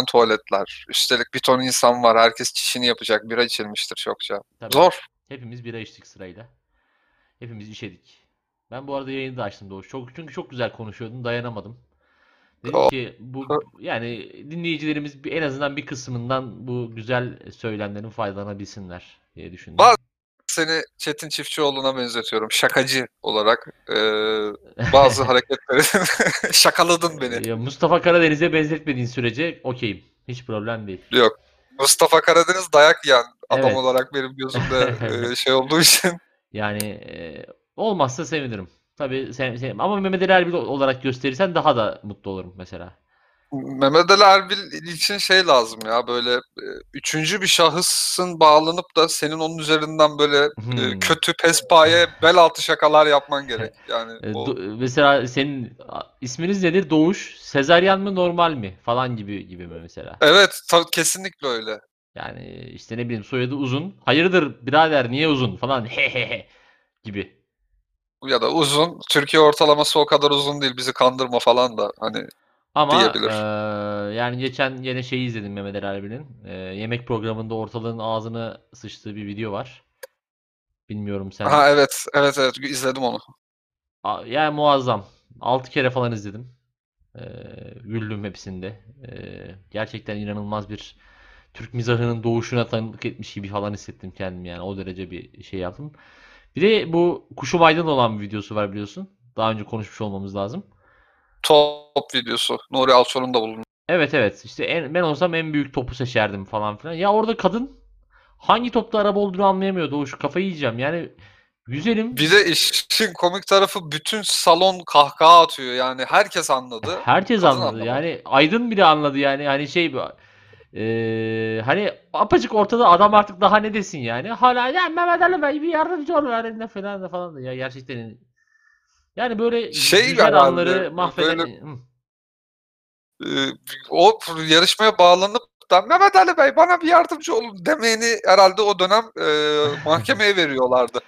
olmayan tuvaletler. Üstelik bir ton insan var. Herkes çişini yapacak. Bira içilmiştir çokça. Tabii. Zor. Hepimiz bira içtik sırayla. Hepimiz işedik. Ben bu arada yayını da açtım Doğuş. Çok, çünkü çok güzel konuşuyordun. Dayanamadım. Dedim O- ki bu yani dinleyicilerimiz en azından bir kısmından bu güzel söylemlerin faydalanabilsinler diye düşündüm. Bazı- Seni Çetin Çiftçioğlu'na benzetiyorum. Şakacı olarak. Ee, bazı hareketleri şakaladın beni. Ya Mustafa Karadeniz'e benzetmediğin sürece okeyim. Hiç problem değil. Yok. Mustafa Karadeniz dayak yiyen adam Evet. olarak benim gözümde e, şey olduğu için. Yani e, olmazsa sevinirim. Tabii sen, sen- ama Mehmet Ali Erbil olarak gösterirsen daha da mutlu olurum mesela. Mehmet Ali Erbil için şey lazım ya böyle e, üçüncü bir şahısın bağlanıp da senin onun üzerinden böyle e, Hmm. kötü pespaye bel altı şakalar yapman gerek. Yani E, o- do- mesela senin a- isminiz nedir? Doğuş. Sezaryen mi normal mi? Falan gibi gibi mi mesela? evet ta- kesinlikle öyle. Yani işte ne bileyim soyadı uzun. Hayırdır birader niye uzun falan he he he gibi. Ya da uzun. Türkiye ortalaması o kadar uzun değil. Bizi kandırma falan da hani Ama Diyebilir. eee, yani geçen yine şeyi izledim Mehmet Ali Erbil'in. Eee, yemek programında ortalığın ağzını sıçtığı bir video var. Bilmiyorum sen. ha evet evet evet izledim onu. A- Yani muazzam. 6 kere falan izledim. Eee güldüm hepsinde. Eee, gerçekten inanılmaz bir Türk mizahının doğuşuna tanıklık etmiş gibi falan hissettim kendimi yani. O derece bir şey yaptım. Bir de bu Kuşum Aydın olan bir videosu var biliyorsun. Daha önce konuşmuş olmamız lazım. Top videosu. Nuri Alço'nun da bulundu. Evet evet işte en, ben olsam en büyük topu seçerdim falan filan. Ya orada kadın hangi topta araba olduğunu anlayamıyordu. O şu kafayı yiyeceğim. Yani güzelim. Bir de işin komik tarafı bütün salon kahkaha atıyor. Yani herkes anladı. Herkes anladı. anlamadı. Yani Aydın bile anladı yani. Hani şey eee, hani apacık ortada adam artık daha ne desin yani. Hala ya Mehmet Ali Bey bir yardımcı ol falan da falan da ya gerçekten yani böyle Şey güzel anları mahveden böyle-. Ee, o yarışmaya bağlanıp da Mehmet Ali Bey bana bir yardımcı olun demeyeni herhalde o dönem e, mahkemeye veriyorlardı.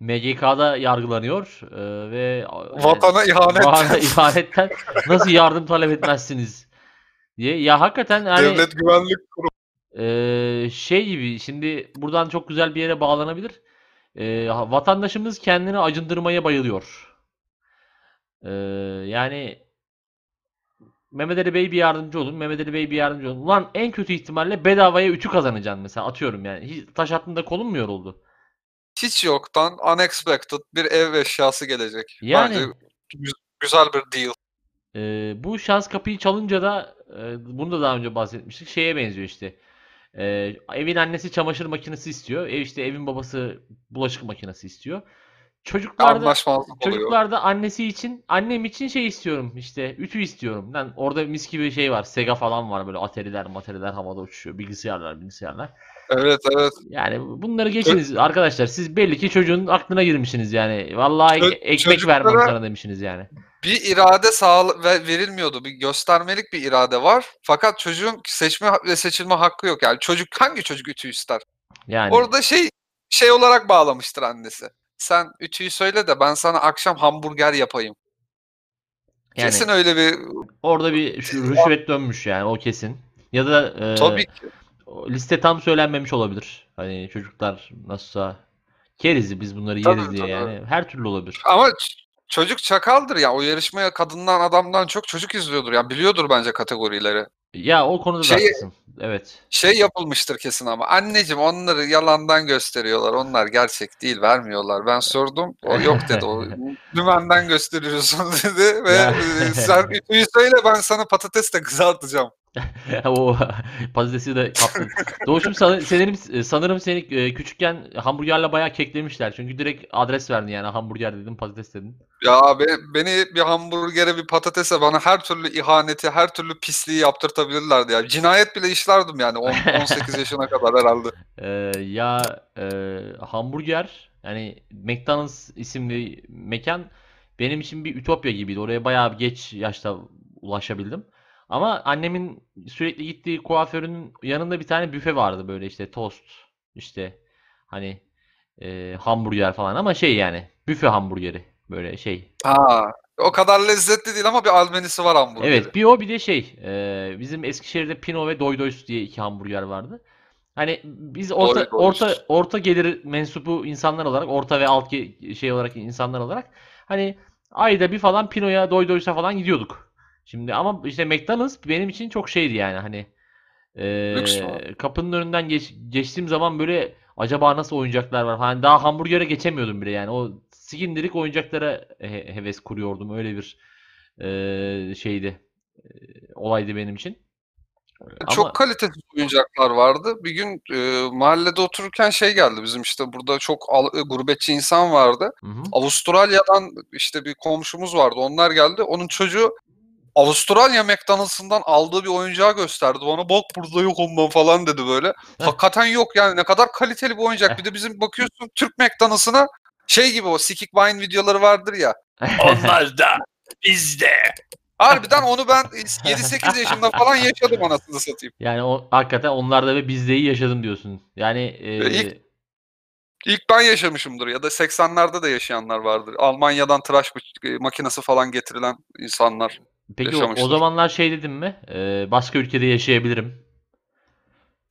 MGK'da yargılanıyor eee, ve Vatana ihanet. Vatana ihanetten nasıl yardım talep etmezsiniz diye. Ya hakikaten yani Devlet Güvenlik Kurumu. Eee, şey gibi şimdi buradan çok güzel bir yere bağlanabilir. Ha- vatandaşımız kendini acındırmaya bayılıyor. Eee, yani Mehmet Ali Bey bir yardımcı olun. Mehmet Ali Bey bir yardımcı olun. Ulan en kötü ihtimalle bedavaya ütü kazanacaksın mesela atıyorum yani. Hiç taş attığında kolun mu yoruldu? Hiç yoktan unexpected bir ev eşyası gelecek. Yani. Bence gü- güzel bir deal. Eee, bu şans kapıyı çalınca da eee, bunu da daha önce bahsetmiştik. Şeye benziyor işte. Eee, evin annesi çamaşır makinesi istiyor. Ev işte evin babası bulaşık makinesi istiyor. Çocuklar da Anlaşmazlık oluyor. çocuklar da annesi için annem için şey istiyorum işte ütü istiyorum. Lan orada mis gibi şey var. Sega falan var böyle atariler materiler havada uçuşuyor. Bilgisayarlar bilgisayarlar. Evet evet. Yani bunları geçiniz arkadaşlar. Siz belli ki çocuğun aklına girmişsiniz yani. Vallahi Çö- ekmek vermem çocuklara- sana demişsiniz yani. Bir irade sağ ve verilmiyordu. Bir göstermelik bir irade var. Fakat çocuğun seçme ve seçilme hakkı yok. Yani çocuk hangi çocuk ütü ister? Yani Orada şey şey olarak bağlamıştır annesi. Sen ütüyü söyle de ben sana akşam hamburger yapayım. yani Kesin öyle bir orada bir şu rüşvet dönmüş yani o kesin. Ya da e, tabii ki. liste tam söylenmemiş olabilir. Hani çocuklar nasılsa keriz biz bunları Tabii, yeriz diye tabii. yani. Her türlü olabilir. Ama çocuk çakaldır ya. O yarışmaya kadından adamdan çok çocuk izliyordur. Yani biliyordur bence kategorileri. Ya o konuda da Şey- haklısın. Evet. Şey yapılmıştır kesin ama. Anneciğim onları yalandan gösteriyorlar. Onlar gerçek değil. Vermiyorlar. Ben sordum. O yok dedi. O dümenden gösteriyorsun dedi. Ve sen ütüyü söyle ben sana patates de kızartacağım. o patatesi de kaptın. Doğuşum san- sanırım, sanırım seni e, küçükken hamburgerle bayağı keklemişler. Çünkü direkt adres verdin yani hamburger dedim patates dedin. Ya be- beni bir hamburgere bir patatese bana her türlü ihaneti, her türlü pisliği yaptırtabilirlerdi ya. Cinayet bile işlerdim yani on- 18 yaşına kadar herhalde. Ee, ya e, hamburger yani McDonald's isimli mekan benim için bir ütopya gibiydi. Oraya bayağı geç yaşta ulaşabildim. Ama annemin sürekli gittiği kuaförün yanında bir tane büfe vardı böyle işte tost işte hani e, hamburger falan ama şey yani büfe hamburgeri böyle şey. Ha, O kadar lezzetli değil ama bir albenisi var hamburgeri. Evet bir o bir de şey e, bizim Eskişehir'de Pino ve Doydoys diye iki hamburger vardı. Hani biz orta Doydoys. orta orta gelir mensubu insanlar olarak orta ve alt şey olarak insanlar olarak hani ayda bir falan Pino'ya Doydoys'a falan gidiyorduk. Şimdi ama işte McDonald's benim için çok şeydi yani hani e, Lüks kapının önünden geç, geçtiğim zaman böyle acaba nasıl oyuncaklar var falan daha hamburgere geçemiyordum bile yani o sikindirik oyuncaklara he- heves kuruyordum öyle bir e, şeydi e, olaydı benim için. Çok Ama kalitesiz oyuncaklar vardı. Bir gün e, mahallede otururken şey geldi bizim işte burada çok al- e, gurbetçi insan vardı. Hı hı. Avustralya'dan işte bir komşumuz vardı. Onlar geldi. Onun çocuğu Avustralya McDonald's'ından aldığı bir oyuncağı gösterdi bana. Bak burada yok ondan falan dedi böyle. Hakikaten yok yani ne kadar kaliteli bir oyuncak. Bir de bizim bakıyorsun Türk McDonald's'ına şey gibi o Sikik Vine videoları vardır ya. Onlar da bizde. Harbiden onu ben 7-8 yaşımda falan yaşadım anasını satayım. Yani o hakikaten onlarda ve bizdeyi yaşadım diyorsun. Yani e, ilk- İlk ben yaşamışımdır ya da 80'lerde de yaşayanlar vardır. Almanya'dan tıraş bıç- makinesi falan getirilen insanlar. Peki o, o zamanlar şey dedim mi? E, başka ülkede yaşayabilirim.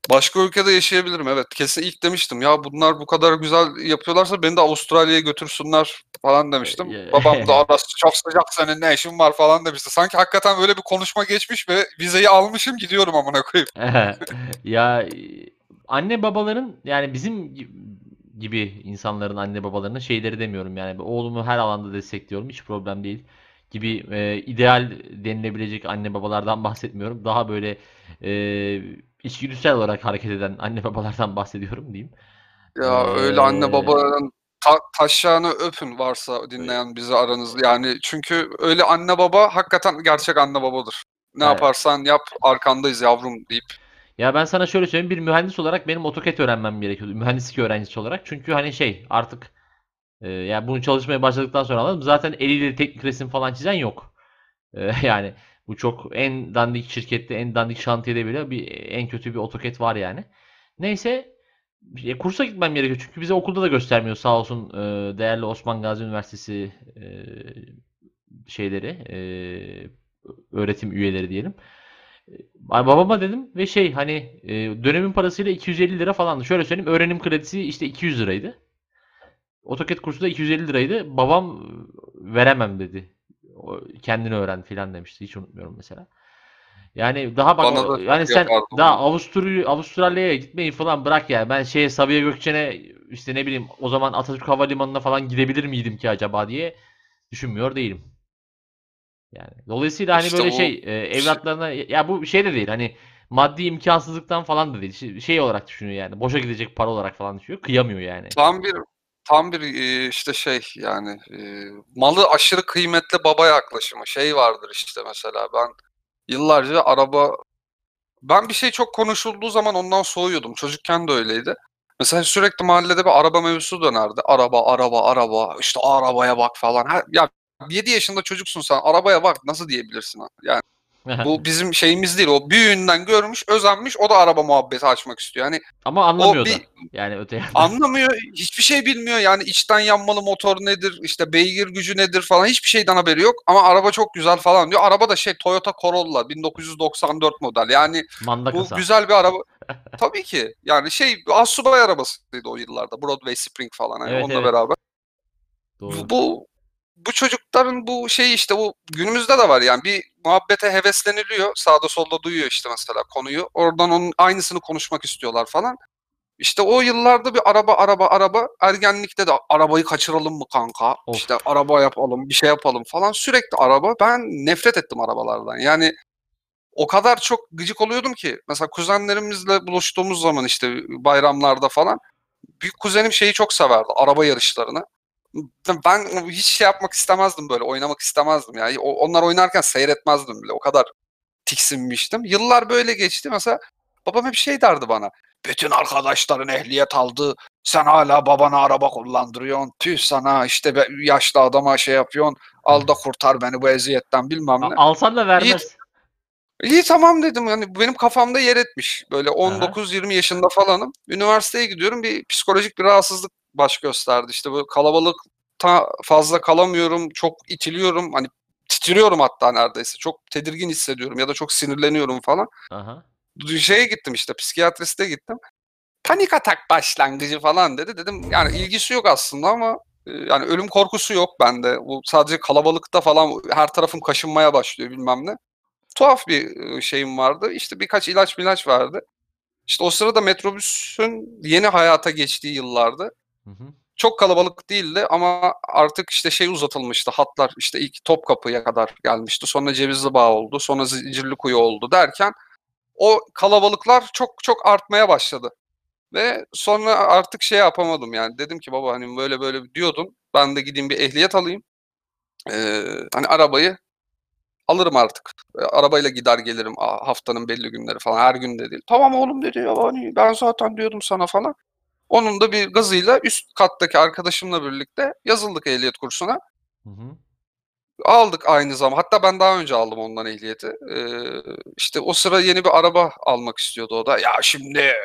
Başka ülkede yaşayabilirim evet. Kesin ilk demiştim ya bunlar bu kadar güzel yapıyorlarsa beni de Avustralya'ya götürsünler falan demiştim. Ee, Babam da arası çok sıcak senin ne işin var falan demişti. Sanki hakikaten öyle bir konuşma geçmiş ve vizeyi almışım gidiyorum amına koyayım. Ya anne babaların yani bizim gi- gibi insanların anne babalarının şeyleri demiyorum yani oğlumu her alanda destekliyorum hiç problem değil gibi e, ideal denilebilecek anne babalardan bahsetmiyorum. Daha böyle e, içgüdüsel olarak hareket eden anne babalardan bahsediyorum diyeyim. Ya öyle anne Ee, babaların ta- taşağını öpün varsa dinleyen bizi aranızda. Yani çünkü öyle anne baba hakikaten gerçek anne babadır. Ne Evet. yaparsan yap arkandayız yavrum deyip. Ya ben sana şöyle söyleyeyim bir mühendis olarak benim AutoCAD öğrenmem gerekiyordu. Mühendislik öğrencisi olarak. Çünkü hani şey artık e, yani bunu çalışmaya başladıktan sonra anladım. Zaten eliyle teknik resim falan çizen yok. E, yani bu çok en dandik şirkette, en dandik şantiyede bile bir en kötü bir AutoCAD var yani. Neyse e, kursa gitmem gerekiyor. Çünkü bize okulda da göstermiyor sağ olsun e, değerli Osman Gazi Üniversitesi e, şeyleri e, öğretim üyeleri diyelim. Ay babama dedim ve şey hani e, dönemin parasıyla 250 lira falandı. Şöyle söyleyeyim öğrenim kredisi işte 200 liraydı. AutoCAD kursu da 250 liraydı. Babam veremem dedi. O, kendini öğren filan demişti. Hiç unutmuyorum mesela. Yani daha bak Bana da yani sen yapardı daha. Avusturya Avustralya'ya gitmeyi falan bırak ya. Ben şeye Sabiha Gökçen'e işte ne bileyim o zaman Atatürk Havalimanı'na falan gidebilir miydim ki acaba diye düşünmüyor değilim. Yani dolayısıyla hani İşte böyle o şey e, evlatlarına ya bu şey de değil hani maddi imkansızlıktan falan da değil. Şey olarak düşünüyor yani. Boşa gidecek para olarak falan düşünüyor. Kıyamıyor yani. Tam bir tam bir e, işte şey yani e, malı aşırı kıymetli baba yaklaşımı. Şey vardır işte mesela ben yıllarca araba ben bir şey çok konuşulduğu zaman ondan soğuyordum. Çocukken de öyleydi. Mesela sürekli mahallede bir araba mevzusu dönerdi. Araba, araba, araba. İşte arabaya bak falan. Ya 7 yaşında çocuksun sen. Arabaya bak nasıl diyebilirsin? Yani bu bizim şeyimiz değil. O büyüğünden görmüş, özenmiş. O da araba muhabbeti açmak istiyor. Yani Ama o anlamıyor da. bir Yani öte yandan. anlamıyor, hiçbir şey bilmiyor. Yani içten yanmalı motor nedir, işte beygir gücü nedir falan hiçbir şeyden haberi yok. Ama araba çok güzel falan diyor. Araba da şey Toyota Corolla 1994 model. Yani Manda bu kasa. güzel bir araba. Tabii ki. Yani şey Assubay arabasıydı o yıllarda. Broadway Spring falan. Yani Evet, onunla evet. beraber. Doğru. Bu, bu çocukların bu şey işte bu günümüzde de var yani. Bir muhabbete hevesleniliyor. Sağda solda duyuyor işte mesela konuyu. Oradan onun aynısını konuşmak istiyorlar falan. İşte o yıllarda bir araba araba araba. Ergenlikte de arabayı kaçıralım mı kanka? Of. işte araba yapalım bir şey yapalım falan. Sürekli araba. Ben nefret ettim arabalardan. Yani o kadar çok gıcık oluyordum ki. Mesela kuzenlerimizle buluştuğumuz zaman işte bayramlarda falan büyük kuzenim şeyi çok severdi araba yarışlarını. Ben hiç şey yapmak istemezdim böyle oynamak istemezdim. Yani onlar oynarken seyretmezdim bile. O kadar tiksinmiştim. Yıllar böyle geçti. Mesela babam hep şey derdi bana. Bütün arkadaşların ehliyet aldı. Sen hala babana araba kullandırıyorsun. Tüh sana. İşte be- yaşlı adama şey yapıyorsun. Al da kurtar beni bu eziyetten bilmem ne. alsan da vermez. İyi tamam dedim. Yani benim kafamda yer etmiş. Böyle 19-20 yaşında falanım. Üniversiteye gidiyorum. Bir psikolojik bir rahatsızlık baş gösterdi. İşte bu kalabalıkta fazla kalamıyorum, çok itiliyorum. Hani titriyorum hatta neredeyse. Çok tedirgin hissediyorum ya da çok sinirleniyorum falan. Aha. Şeye gittim işte psikiyatriste gittim. Panik atak başlangıcı falan dedi. Dedim yani ilgisi yok aslında ama e, yani ölüm korkusu yok bende. Bu sadece kalabalıkta falan her tarafım kaşınmaya başlıyor bilmem ne. Tuhaf bir e, şeyim vardı. İşte birkaç ilaç milaç verdi. İşte o sırada metrobüsün yeni hayata geçtiği yıllardı. Çok kalabalık değildi ama artık işte şey uzatılmıştı. Hatlar işte ilk Topkapı'ya kadar gelmişti. Sonra Cevizli Bağ oldu. Sonra Zincirlikuyu oldu derken o kalabalıklar çok çok artmaya başladı. Ve sonra artık şey yapamadım yani. Dedim ki baba hani böyle böyle diyordun. Ben de gideyim bir ehliyet alayım. Ee, hani arabayı alırım artık. E, Arabayla gider gelirim haftanın belli günleri falan. Her gün de değil. Tamam oğlum dedi ya hani ben zaten diyordum sana falan. Onun da bir gazıyla üst kattaki arkadaşımla birlikte yazıldık ehliyet kursuna. Hı hı. Aldık aynı zaman. Hatta ben daha önce aldım ondan ehliyeti. Ee, işte o sıra yeni bir araba almak istiyordu o da. Ya şimdi e,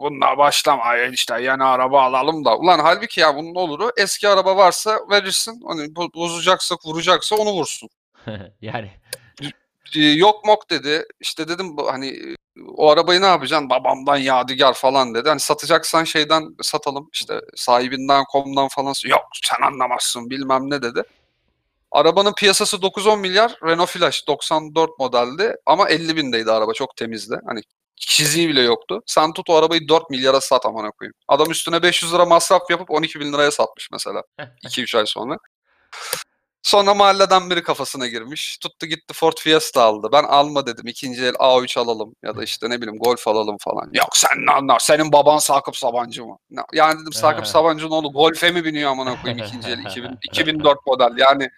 bununla başlama işte yeni araba alalım da. Ulan halbuki ya bunun oluru eski araba varsa verirsin. Hani bo- bozacaksa vuracaksa onu vursun. yani Yok mok dedi. İşte dedim hani e, o arabayı ne yapacaksın? Babamdan yadigar falan dedi. Hani satacaksan şeyden satalım. İşte sahibinden komdan falan. Yok sen anlamazsın bilmem ne dedi. Arabanın piyasası 9-10 milyar. Renault Flash 94 modeldi ama 50 bindeydi araba çok temizdi. Hani çiziği bile yoktu. Sen tut o arabayı 4 milyara sat amına koyayım. Adam üstüne 500 lira masraf yapıp 12 bin liraya satmış mesela 2-3 ay sonra. Sonra mahalleden biri kafasına girmiş. Tuttu gitti Ford Fiesta aldı. Ben alma dedim. İkinci el A3 alalım ya da işte ne bileyim Golf alalım falan. Yok sen ne anlar? Senin baban Sakıp Sabancı mı? Yani dedim Sakıp Sabancı'nın oğlu Golf'e mi biniyor amına koyayım ikinci el 2000, 2004 model. Yani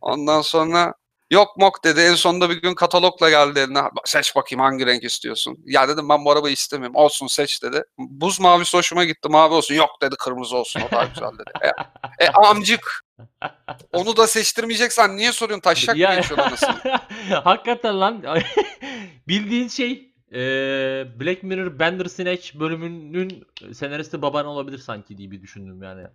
ondan sonra yok mok dedi. En sonunda bir gün katalogla geldi eline. "Bak, Seç bakayım hangi renk istiyorsun. Ya dedim ben bu arabayı istemiyorum. Olsun seç dedi. Buz mavisi hoşuma gitti. Mavi olsun. Yok dedi kırmızı olsun. O daha güzel dedi. E, e amcık. Onu da seçtirmeyeceksen niye soruyorsun? Taşak mı Ya- geçiyor anasını? Hakikaten lan. Bildiğin şey e, Black Mirror Bandersnatch bölümünün senaristi baban olabilir sanki diye bir düşündüm yani.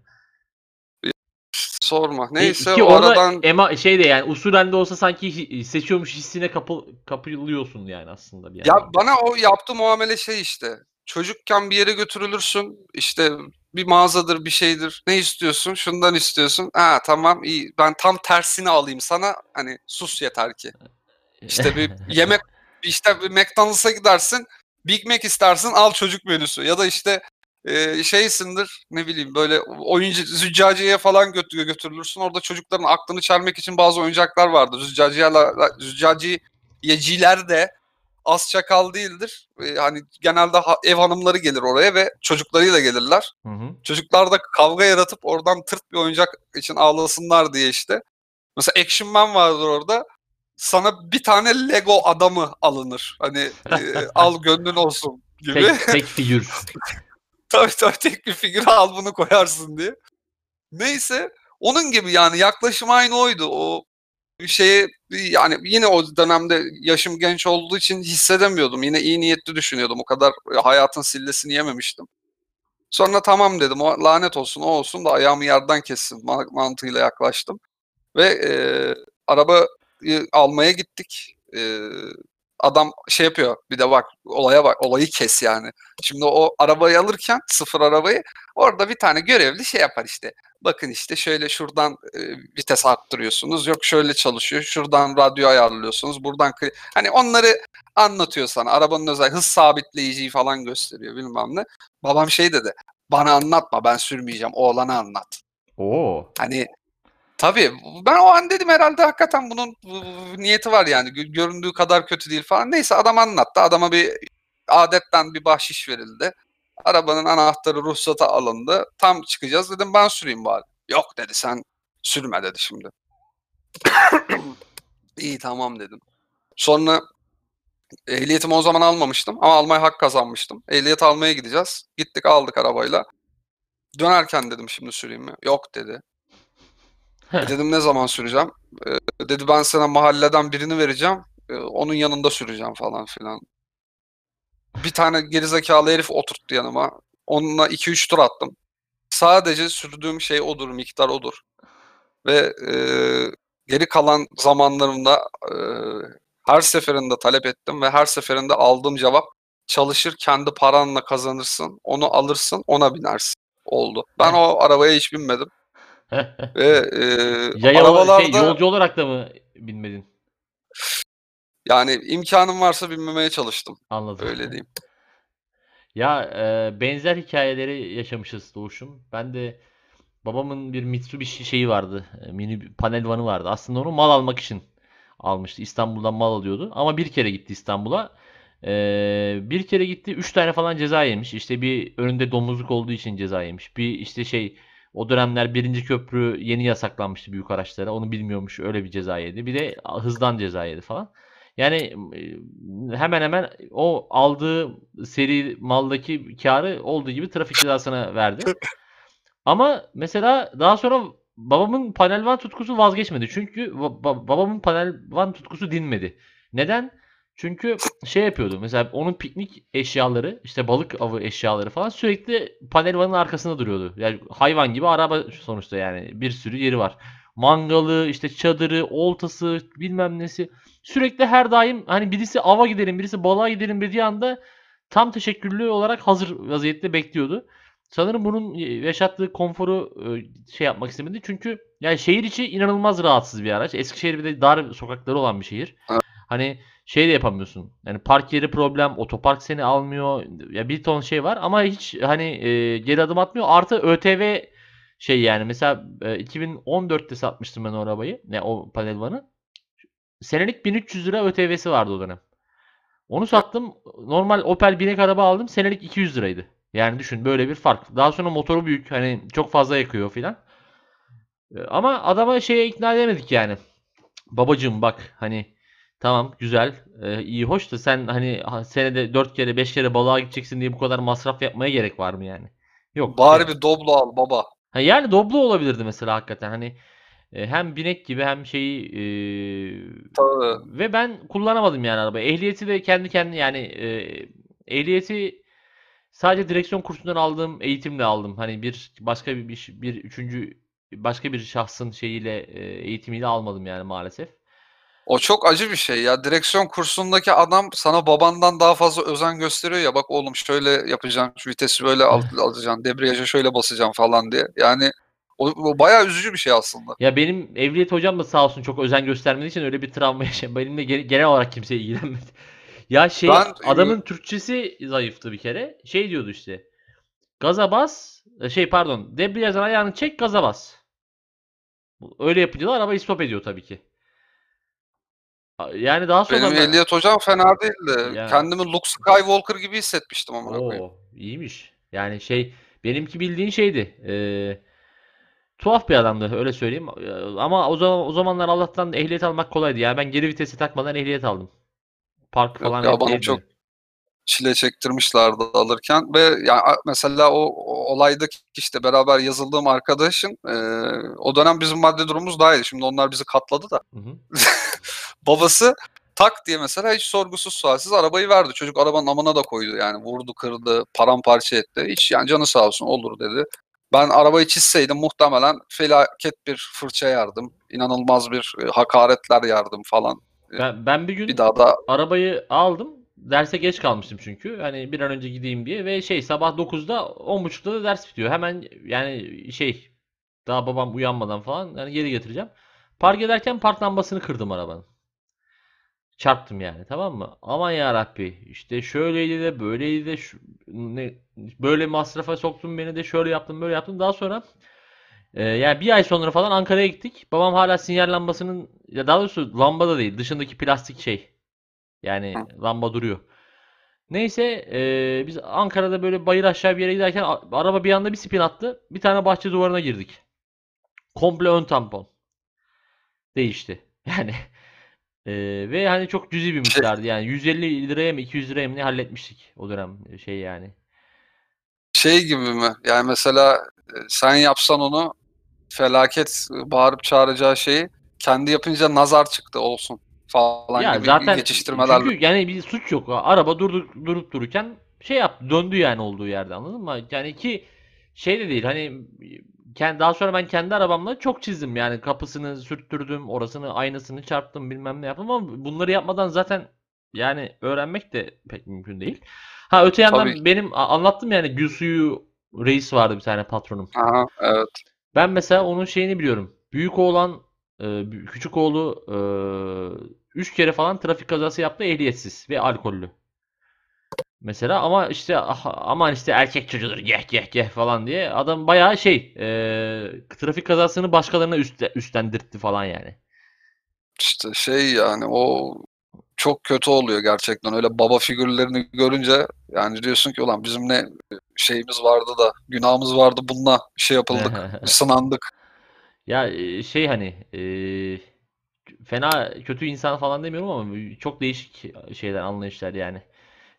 Sorma. E, Neyse ki o orada aradan ema şey de yani usulen de olsa sanki hi- seçiyormuş hissine kapı, kapılıyorsun yani aslında bir ya yandan. bana o yaptığı muamele şey işte. Çocukken bir yere götürülürsün. işte bir mağazadır bir şeydir. Ne istiyorsun? Şundan istiyorsun. Ha tamam iyi. Ben tam tersini alayım sana. Hani sus yeter ki. İşte bir yemek işte bir McDonald's'a gidersin. Big Mac istersin al çocuk menüsü. Ya da işte e, şeysindir ne bileyim böyle oyuncu züccaciyeye falan götür, götürülürsün. Orada çocukların aklını çelmek için bazı oyuncaklar vardır. Züccaciyeciler de az çakal değildir. E, hani genelde ha- ev hanımları gelir oraya ve çocuklarıyla gelirler. Hı hı. Çocuklar da kavga yaratıp oradan tırt bir oyuncak için ağlasınlar diye işte. Mesela Action Man vardır orada. Sana bir tane Lego adamı alınır. Hani e, al gönlün olsun gibi. Tek, tek figür. tabii tabii tek bir figür al bunu koyarsın diye. Neyse onun gibi yani yaklaşım aynı oydu. O şeye yani yine o dönemde yaşım genç olduğu için hissedemiyordum. Yine iyi niyetli düşünüyordum. O kadar e, hayatın sillesini yememiştim. Sonra tamam dedim. O lanet olsun o olsun da ayağımı yerden kessin ma- mantığıyla yaklaştım. Ve e, arabayı almaya gittik. E, adam şey yapıyor. Bir de bak olaya bak. Olayı kes yani. Şimdi o arabayı alırken sıfır arabayı orada bir tane görevli şey yapar işte. Bakın işte şöyle şuradan e, vites arttırıyorsunuz. Yok şöyle çalışıyor. Şuradan radyo ayarlıyorsunuz. Buradan hani onları anlatıyor sana. Arabanın özel hız sabitleyiciyi falan gösteriyor bilmem ne. Babam şey dedi. Bana anlatma ben sürmeyeceğim. Oğlana anlat. Oo. Hani tabii ben o an dedim herhalde hakikaten bunun bu- bu niyeti var yani. Gö- Göründüğü kadar kötü değil falan. Neyse adam anlattı. Adama bir adetten bir bahşiş verildi. Arabanın anahtarı ruhsata alındı. Tam çıkacağız dedim ben süreyim bari. Yok dedi sen sürme dedi şimdi. İyi tamam dedim. Sonra ehliyetimi o zaman almamıştım ama almaya hak kazanmıştım. Ehliyet almaya gideceğiz. Gittik aldık arabayla. Dönerken dedim şimdi süreyim mi? Yok dedi. E dedim ne zaman süreceğim? E, dedi ben sana mahalleden birini vereceğim. E, onun yanında süreceğim falan filan. Bir tane gerizekalı herif oturttu yanıma. Onunla 2-3 tur attım. Sadece sürdüğüm şey odur, miktar odur. Ve e, geri kalan zamanlarımda e, her seferinde talep ettim ve her seferinde aldığım cevap çalışır kendi paranla kazanırsın, onu alırsın, ona binersin oldu. Ben o arabaya hiç binmedim ve e, Yaya şey, arabalarda yolcu olarak da mı binmedin? yani imkanım varsa binmemeye çalıştım. Anladım. Öyle diyeyim. Ya e, benzer hikayeleri yaşamışız Doğuş'um. Ben de babamın bir Mitsubishi şeyi vardı. e, Mini panel vanı vardı. Aslında onu mal almak için almıştı. İstanbul'dan mal alıyordu. Ama bir kere gitti İstanbul'a. E, bir kere gitti. Üç tane falan ceza yemiş. İşte bir önünde domuzluk olduğu için ceza yemiş. Bir işte şey o dönemler birinci köprü yeni yasaklanmıştı büyük araçlara. Onu bilmiyormuş. Öyle bir ceza yedi. Bir de hızdan ceza yedi falan. Yani hemen hemen o aldığı seri maldaki karı olduğu gibi trafik cezasına verdi. Ama mesela daha sonra babamın panel van tutkusu vazgeçmedi. Çünkü ba- ba- babamın panel van tutkusu dinmedi. Neden? Çünkü şey yapıyordu. Mesela onun piknik eşyaları, işte balık avı eşyaları falan sürekli panel vanın arkasında duruyordu. Yani hayvan gibi araba sonuçta yani bir sürü yeri var. Mangalı, işte çadırı, oltası, bilmem nesi. Sürekli her daim hani birisi ava gidelim, birisi balığa gidelim dediği anda tam teşekküllü olarak hazır vaziyette bekliyordu. Sanırım bunun yaşattığı konforu e, şey yapmak istemedi. Çünkü yani şehir içi inanılmaz rahatsız bir araç. Eskişehir bir de dar sokakları olan bir şehir. Hani şey de yapamıyorsun. Yani park yeri problem, otopark seni almıyor. Ya bir ton şey var ama hiç hani e, geri adım atmıyor. Artı ÖTV şey yani mesela e, 2014'te satmıştım ben o arabayı. Ne o panel vanı. Senelik 1300 lira ÖTV'si vardı o dönem. Onu sattım. Normal Opel binek araba aldım. Senelik 200 liraydı. Yani düşün böyle bir fark. Daha sonra motoru büyük. Hani çok fazla yakıyor filan. E, Ama adama şeye ikna edemedik yani. Babacığım bak hani tamam güzel e, iyi hoş da sen hani ha- senede 4 kere 5 kere balığa gideceksin diye bu kadar masraf yapmaya gerek var mı yani? Yok. Bari bir Doblo al baba. Ha, yani Doblo olabilirdi mesela hakikaten hani e, hem binek gibi hem şeyi e, Tabii. ve ben kullanamadım yani arabayı. Ehliyeti de kendi kendine yani e, ehliyeti sadece direksiyon kursundan aldığım eğitimle aldım. Hani bir başka bir bir, bir üçüncü başka bir şahsın şeyiyle e, eğitimiyle almadım yani maalesef. O çok acı bir şey ya. Direksiyon kursundaki adam sana babandan daha fazla özen gösteriyor ya. Bak oğlum şöyle yapacaksın, şu vitesi böyle al, alacaksın, debriyaja şöyle basacaksın falan diye. Yani o, o bayağı üzücü bir şey aslında. Ya benim ehliyet hocam da sağ olsun çok özen göstermediği için öyle bir travma yaşadım. Benimle ge- genel olarak kimse ilgilenmedi. Ya şey Ben- adamın Türkçesi zayıftı bir kere. Şey diyordu işte. Gaza bas. e, Şey pardon. Debriyajdan ayağını çek gaza bas. Öyle yapınca da arabayı stop ediyor tabii ki. Yani daha sonra Benim ben- ehliyet hocam fena değildi. Ya. Kendimi Luke Skywalker gibi hissetmiştim koyayım. Oo, iyiymiş. Yani şey benimki bildiğin şeydi. eee, tuhaf bir adamdı öyle söyleyeyim. Eee, Ama o zaman o zamanlar Allah'tan ehliyet almak kolaydı. Yani ben geri vitesi takmadan ehliyet aldım. Park Yok falan ya, hep bana çok- Çile çektirmişlerdi alırken ve yani mesela o, o olaydaki işte beraber yazıldığım arkadaşın e, o dönem bizim maddi durumumuz daha iyiydi. Şimdi onlar bizi katladı da. Hı hı. Babası tak diye mesela hiç sorgusuz sualsiz arabayı verdi. Çocuk arabanın amına da koydu yani. Vurdu, kırdı, paramparça etti. Hiç yani canı sağ olsun olur dedi. Ben arabayı çizseydim muhtemelen felaket bir fırça yardım. inanılmaz bir hakaretler yardım falan. Ben, ben bir gün Bir daha da arabayı aldım. Derse geç kalmıştım çünkü. Hani bir an önce gideyim diye ve şey sabah 9'da 10.30'da da ders bitiyor. Hemen yani şey daha babam uyanmadan falan yani geri getireceğim. Park ederken park lambasını kırdım arabanın. Çarptım yani tamam mı? Aman ya Rabbi işte şöyleydi de böyleydi de şu, ne, böyle masrafa soktun beni de şöyle yaptım böyle yaptım. Daha sonra e, yani bir ay sonra falan Ankara'ya gittik. Babam hala sinyal lambasının ya daha doğrusu lamba da değil dışındaki plastik şey. Yani lamba duruyor. Neyse e, biz Ankara'da böyle bayır aşağı bir yere giderken araba bir anda bir spin attı. Bir tane bahçe duvarına girdik. Komple ön tampon. Değişti. Yani e, ve hani çok cüzi bir miktardı. Yani 150 liraya mı 200 liraya mı ne halletmiştik o dönem şey yani. şey gibi mi? Yani mesela sen yapsan onu felaket bağırıp çağıracağı şeyi kendi yapınca nazar çıktı olsun falan Ya gibi zaten geçiştirmelerle. çünkü yani bir suç yok. Araba durdu, durup dururken şey yaptı, döndü yani olduğu yerde anladın mı? Yani ki şey de değil hani kendi daha sonra ben kendi arabamla çok çizdim. Yani kapısını sürttürdüm, orasını, aynasını çarptım, bilmem ne yaptım ama bunları yapmadan zaten yani öğrenmek de pek mümkün değil. Ha öte yandan Tabii. benim anlattım yani gül suyu reis vardı bir tane patronum. Aha, evet. Ben mesela onun şeyini biliyorum. Büyük oğlan, e, küçük oğlu 3 kere falan trafik kazası yaptı ehliyetsiz ve alkollü. Mesela ama işte ah- aman işte erkek çocuğudur geh geh geh falan diye adam bayağı şey e, trafik kazasını başkalarına üstte, üstlendirtti falan yani. İşte şey yani o çok kötü oluyor gerçekten. Öyle baba figürlerini görünce yani diyorsun ki ulan bizim ne şeyimiz vardı da günahımız vardı bununla şey yapıldık, sınandık. Ya şey hani e, fena kötü insan falan demiyorum ama çok değişik şeyler anlayışlar yani.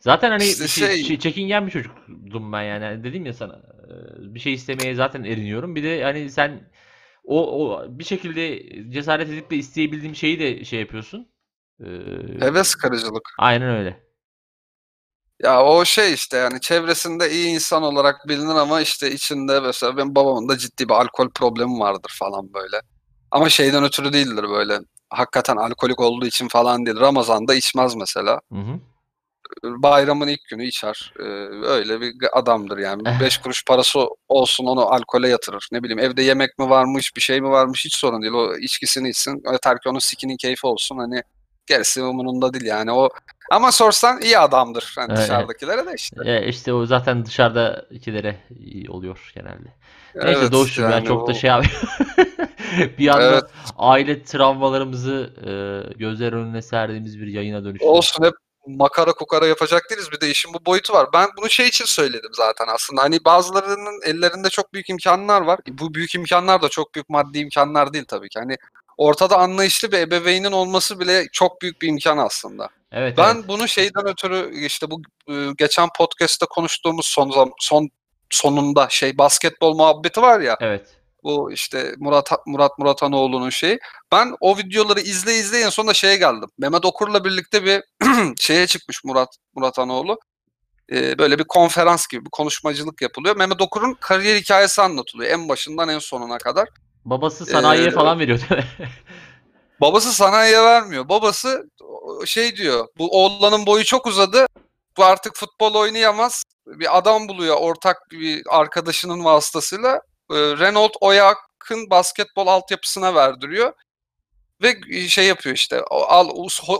Zaten hani İşte şey- şey- şey- çekingen bir çocuktum ben yani. Hani dedim ya sana e, bir şey istemeye zaten eriniyorum. Bir de hani sen o, o bir şekilde cesaret edip de isteyebildiğim şeyi de şey yapıyorsun. Ee, Heves kırıcılık. aynen öyle. Ya o şey işte yani çevresinde iyi insan olarak bilinir ama işte içinde mesela benim babamın da ciddi bir alkol problemi vardır falan böyle. Ama şeyden ötürü değildir böyle. Hakikaten alkolik olduğu için falan değil. Ramazan'da içmez mesela. Hı hı. Bayramın ilk günü içer. Ee, öyle bir adamdır yani. Beş kuruş parası olsun onu alkole yatırır. Ne bileyim evde yemek mi varmış bir şey mi varmış hiç sorun değil. O içkisini içsin. Yeter ki onun sikinin keyfi olsun. Hani gerisi umurunda değil yani. O ama sorsan iyi adamdır. Hani Evet. dışarıdakilere de işte. E, işte o zaten dışarıdakilere iyi oluyor genelde. Neyse Evet, Doğuş'cum ya yani çok da o- şey abi. Bir anda Evet. aile travmalarımızı e, gözler önüne serdiğimiz bir yayına dönüştü. Olsun hep makara kukara yapacak değiliz. Bir de işin bu boyutu var. Ben bunu şey için söyledim zaten aslında. Hani bazılarının ellerinde çok büyük imkanlar var. Bu büyük imkanlar da çok büyük maddi imkanlar değil tabii ki. Hani ortada anlayışlı bir ebeveynin olması bile çok büyük bir imkan aslında. Evet Ben evet. bunu şeyden ötürü işte bu e, geçen podcast'ta konuştuğumuz son son sonunda şey basketbol muhabbeti var ya. Evet. Bu işte Murat Murat Muratanoğlu'nun şeyi. Ben o videoları izle izle en sonunda şeye geldim. Mehmet Okur'la birlikte bir şeye çıkmış Murat Muratanoğlu. Ee, böyle bir konferans gibi bir konuşmacılık yapılıyor. Mehmet Okur'un kariyer hikayesi anlatılıyor. En başından en sonuna kadar. Babası sanayiye Ee, falan veriyor değil mi? Babası sanayiye vermiyor. Babası şey diyor. Bu oğlanın boyu çok uzadı. Bu artık futbol oynayamaz. Bir adam buluyor ortak bir arkadaşının vasıtasıyla. Ee, Renault Oyak'ın basketbol altyapısına verdiriyor. Ve şey yapıyor işte. Al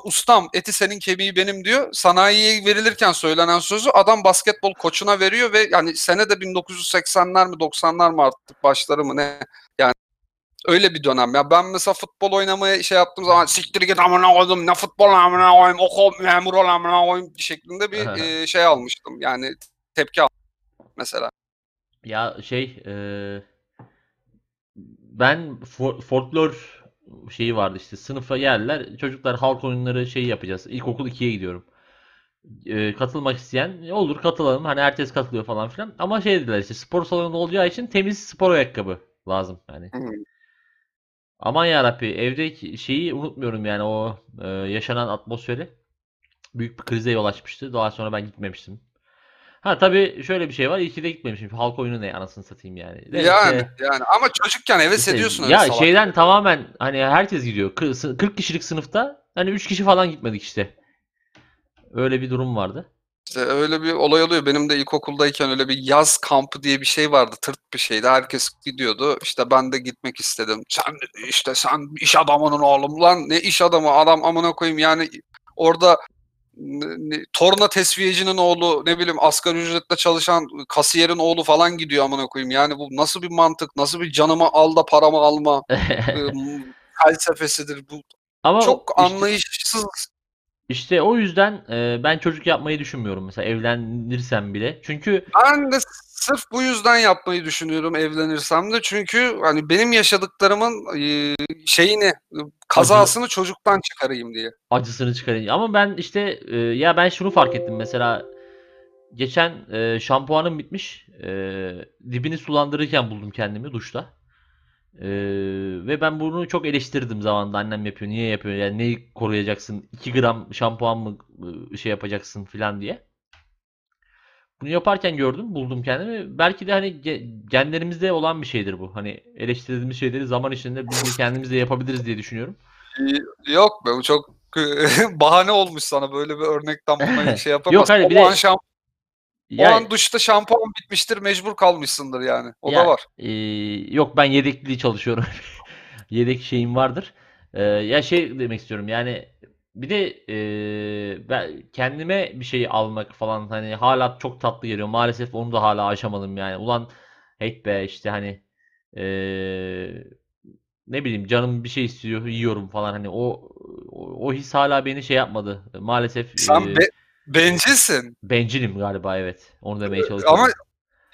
ustam eti senin kemiği benim diyor. Sanayiye verilirken söylenen sözü adam basketbol koçuna veriyor ve yani sene de 1980'ler mi 90'lar mı artık başları mı ne? Yani öyle bir dönem ya. Ben mesela futbol oynamaya şey yaptığım zaman siktir git amına koydum ne futbol amına koyayım oku memur ol amına koyayım şeklinde bir e, şey almıştım. Yani tepki almıştım mesela. Ya şey e, ben fo- folklor şeyi vardı işte sınıfa geldiler çocuklar halk oyunları şeyi yapacağız. İlkokul 2'ye gidiyorum. E, katılmak isteyen olur katılalım hani herkes katılıyor falan filan. Ama şey dediler işte spor salonu olacağı için temiz spor ayakkabı lazım yani. Aman yarabbi evdeki şeyi unutmuyorum yani o e, yaşanan atmosferi. Büyük bir krize yol açmıştı. Daha sonra ben gitmemiştim. Ha tabii şöyle bir şey var. İyi ki de gitmemişim. Halk oyunu ne anasını satayım yani. Yani işte- yani ama çocukken heves işte ediyorsun öyle ya salak. şeyden tamamen hani herkes gidiyor. Kı- 40 kişilik sınıfta hani 3 kişi falan gitmedik işte. Öyle bir durum vardı. İşte öyle bir olay oluyor. Benim de ilkokuldayken öyle bir yaz kampı diye bir şey vardı. Tırt bir şeydi. Herkes gidiyordu. İşte ben de gitmek istedim. Sen işte sen iş adamının oğlum lan. Ne iş adamı adam amına koyayım. Yani orada ne- torna tesviyecinin oğlu ne bileyim asgari ücretle çalışan kasiyerin oğlu falan gidiyor amına koyayım. Yani bu nasıl bir mantık? Nasıl bir canımı al da paramı alma e, felsefesidir bu. Ama Çok işte- anlayışsız İşte o yüzden e, ben çocuk yapmayı düşünmüyorum mesela evlenirsem bile. Çünkü Ben de sırf bu yüzden yapmayı düşünüyorum evlenirsem de. Çünkü hani benim yaşadıklarımın e, şeyini, kazasını çocuktan çıkarayım diye. acısını çıkarayım. Ama ben işte e, ya ben şunu fark ettim mesela geçen e, şampuanım bitmiş. E, dibini sulandırırken buldum kendimi duşta. E, ve ben bunu çok eleştirdim zamanında annem yapıyor. Niye yapıyor? Yani neyi koruyacaksın? 2 gram şampuan mı e, şey yapacaksın filan diye. Bunu yaparken gördüm, buldum kendimi. Belki de hani ge- genlerimizde olan bir şeydir bu. Hani eleştirdiğimiz şeyleri zaman içinde biz de kendimiz de yapabiliriz diye düşünüyorum. Yok be bu çok bahane olmuş sana böyle bir örnekten buna şey yapamazsın. Yok, hayır, bir de- an şamp- o Ya, an duşta şampuan bitmiştir mecbur kalmışsındır yani. O Ya, da var. e, yok ben yedekli çalışıyorum. Yedek şeyim vardır. E, ya şey demek istiyorum yani bir de e, ben kendime bir şey almak falan hani hala çok tatlı geliyor. Maalesef onu da hala aşamadım yani. Ulan hey be işte hani e, ne bileyim canım bir şey istiyor yiyorum falan hani o o, o his hala beni şey yapmadı. Maalesef Sen e, be- bencilsin. bencilim galiba evet. Onu demeye çalışıyorum. Ama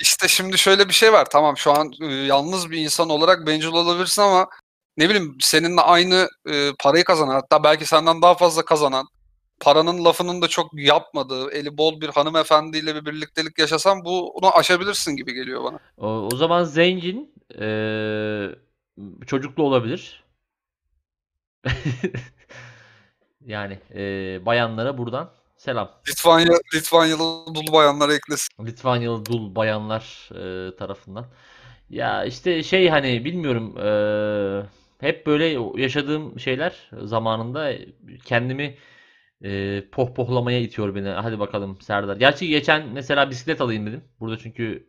işte şimdi şöyle bir şey var. Tamam şu an e, yalnız bir insan olarak bencil olabilirsin ama ne bileyim seninle aynı e, parayı kazanan hatta belki senden daha fazla kazanan paranın lafının da çok yapmadığı eli bol bir hanımefendiyle bir birliktelik yaşasan bunu aşabilirsin gibi geliyor bana. O, o zaman zengin eee, çocuklu olabilir. Yani eee, bayanlara buradan selam. Litvanya, Litvanyalı dul bayanlar eklesin. Litvanyalı dul bayanlar eee, tarafından. Ya işte şey hani bilmiyorum eee, hep böyle yaşadığım şeyler zamanında kendimi eee pohpohlamaya itiyor beni. Hadi bakalım Serdar. Gerçi geçen mesela bisiklet alayım dedim. Burada çünkü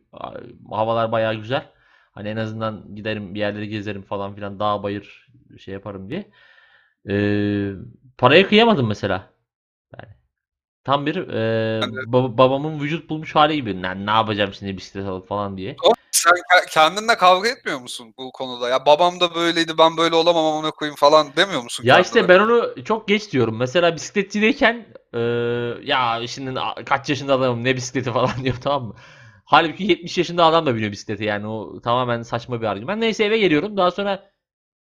havalar bayağı güzel. Hani en azından giderim bir yerleri gezerim falan filan dağ bayır şey yaparım diye. Eee paraya kıyamadım mesela. Yani tam bir eee, baba- babamın vücut bulmuş hali gibi. Ne, ne yapacağım şimdi bisiklet alıp falan diye. Ama Sen ke- kendinle kavga etmiyor musun bu konuda? Ya babam da böyleydi ben böyle olamam amına koyayım falan demiyor musun? Ya kendine? işte ben onu çok geç diyorum. Mesela bisikletçideyken eee, ya şimdi a- kaç yaşında adamım ne bisikleti falan diyor tamam mı? Halbuki 70 yaşında adam da biniyor bisikleti yani o tamamen saçma bir argüman. Neyse eve geliyorum daha sonra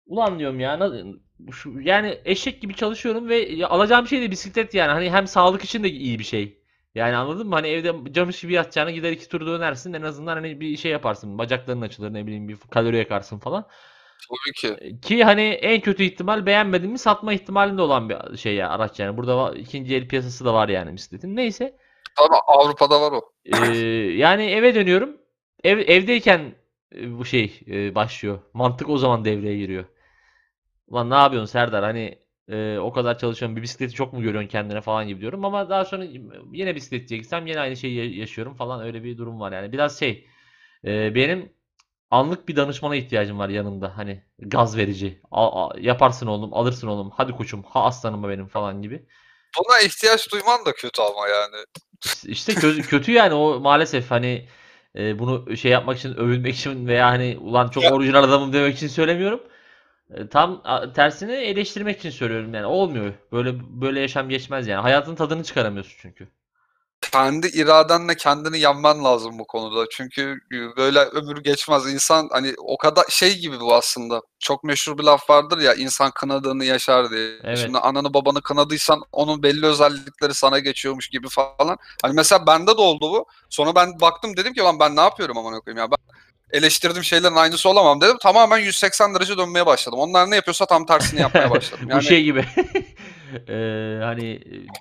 ulan diyorum ya na- şu, yani eşek gibi çalışıyorum ve alacağım şey de bisiklet yani hani hem sağlık için de iyi bir şey. Yani anladın mı? Hani evde camış gibi yatacağına gider iki tur dönersin en azından hani bir şey yaparsın. Bacakların açılır ne bileyim bir kalori yakarsın falan. Tabii ki. Ki hani en kötü ihtimal beğenmedin mi satma ihtimalinde olan bir şey ya araç yani. Burada ikinci el piyasası da var yani bisikletin. Neyse. Tabii Avrupa'da var o. Ee, yani eve dönüyorum. Ev, evdeyken e, bu şey e, başlıyor. Mantık o zaman devreye giriyor. Ulan ne yapıyorsun Serdar? Hani e, o kadar çalışıyorum. Bir bisikleti çok mu görüyorsun kendine falan gibi diyorum. Ama daha sonra yine bisikletçiye gitsem yine aynı şeyi ya- yaşıyorum falan. Öyle bir durum var yani. Biraz şey e, benim anlık bir danışmana ihtiyacım var yanımda. Hani gaz verici. A- a- yaparsın oğlum, alırsın oğlum. Hadi koçum, ha aslanım benim falan gibi. Buna ihtiyaç duyman da kötü ama yani. İşte kötü, kötü yani o maalesef hani e, bunu şey yapmak için övünmek için veya hani ulan çok Ya- orijinal adamım demek için söylemiyorum. E, tam tersini eleştirmek için söylüyorum yani olmuyor. Böyle böyle yaşam geçmez yani. Hayatın tadını çıkaramıyorsun çünkü. kendi iradenle kendini yenmen lazım bu konuda. Çünkü e, böyle ömür geçmez. İnsan hani o kadar şey gibi bu aslında. Çok meşhur bir laf vardır ya insan kınadığını yaşar diye. Evet. Şimdi ananı babanı kınadıysan onun belli özellikleri sana geçiyormuş gibi falan. Hani mesela bende de oldu bu. Sonra ben baktım dedim ki lan ben ne yapıyorum amına koyayım ya ben eleştirdiğim şeylerin aynısı olamam dedim. Tamamen 180 derece dönmeye başladım. Onlar ne yapıyorsa tam tersini yapmaya başladım. Bu Yani şey gibi. Eee, hani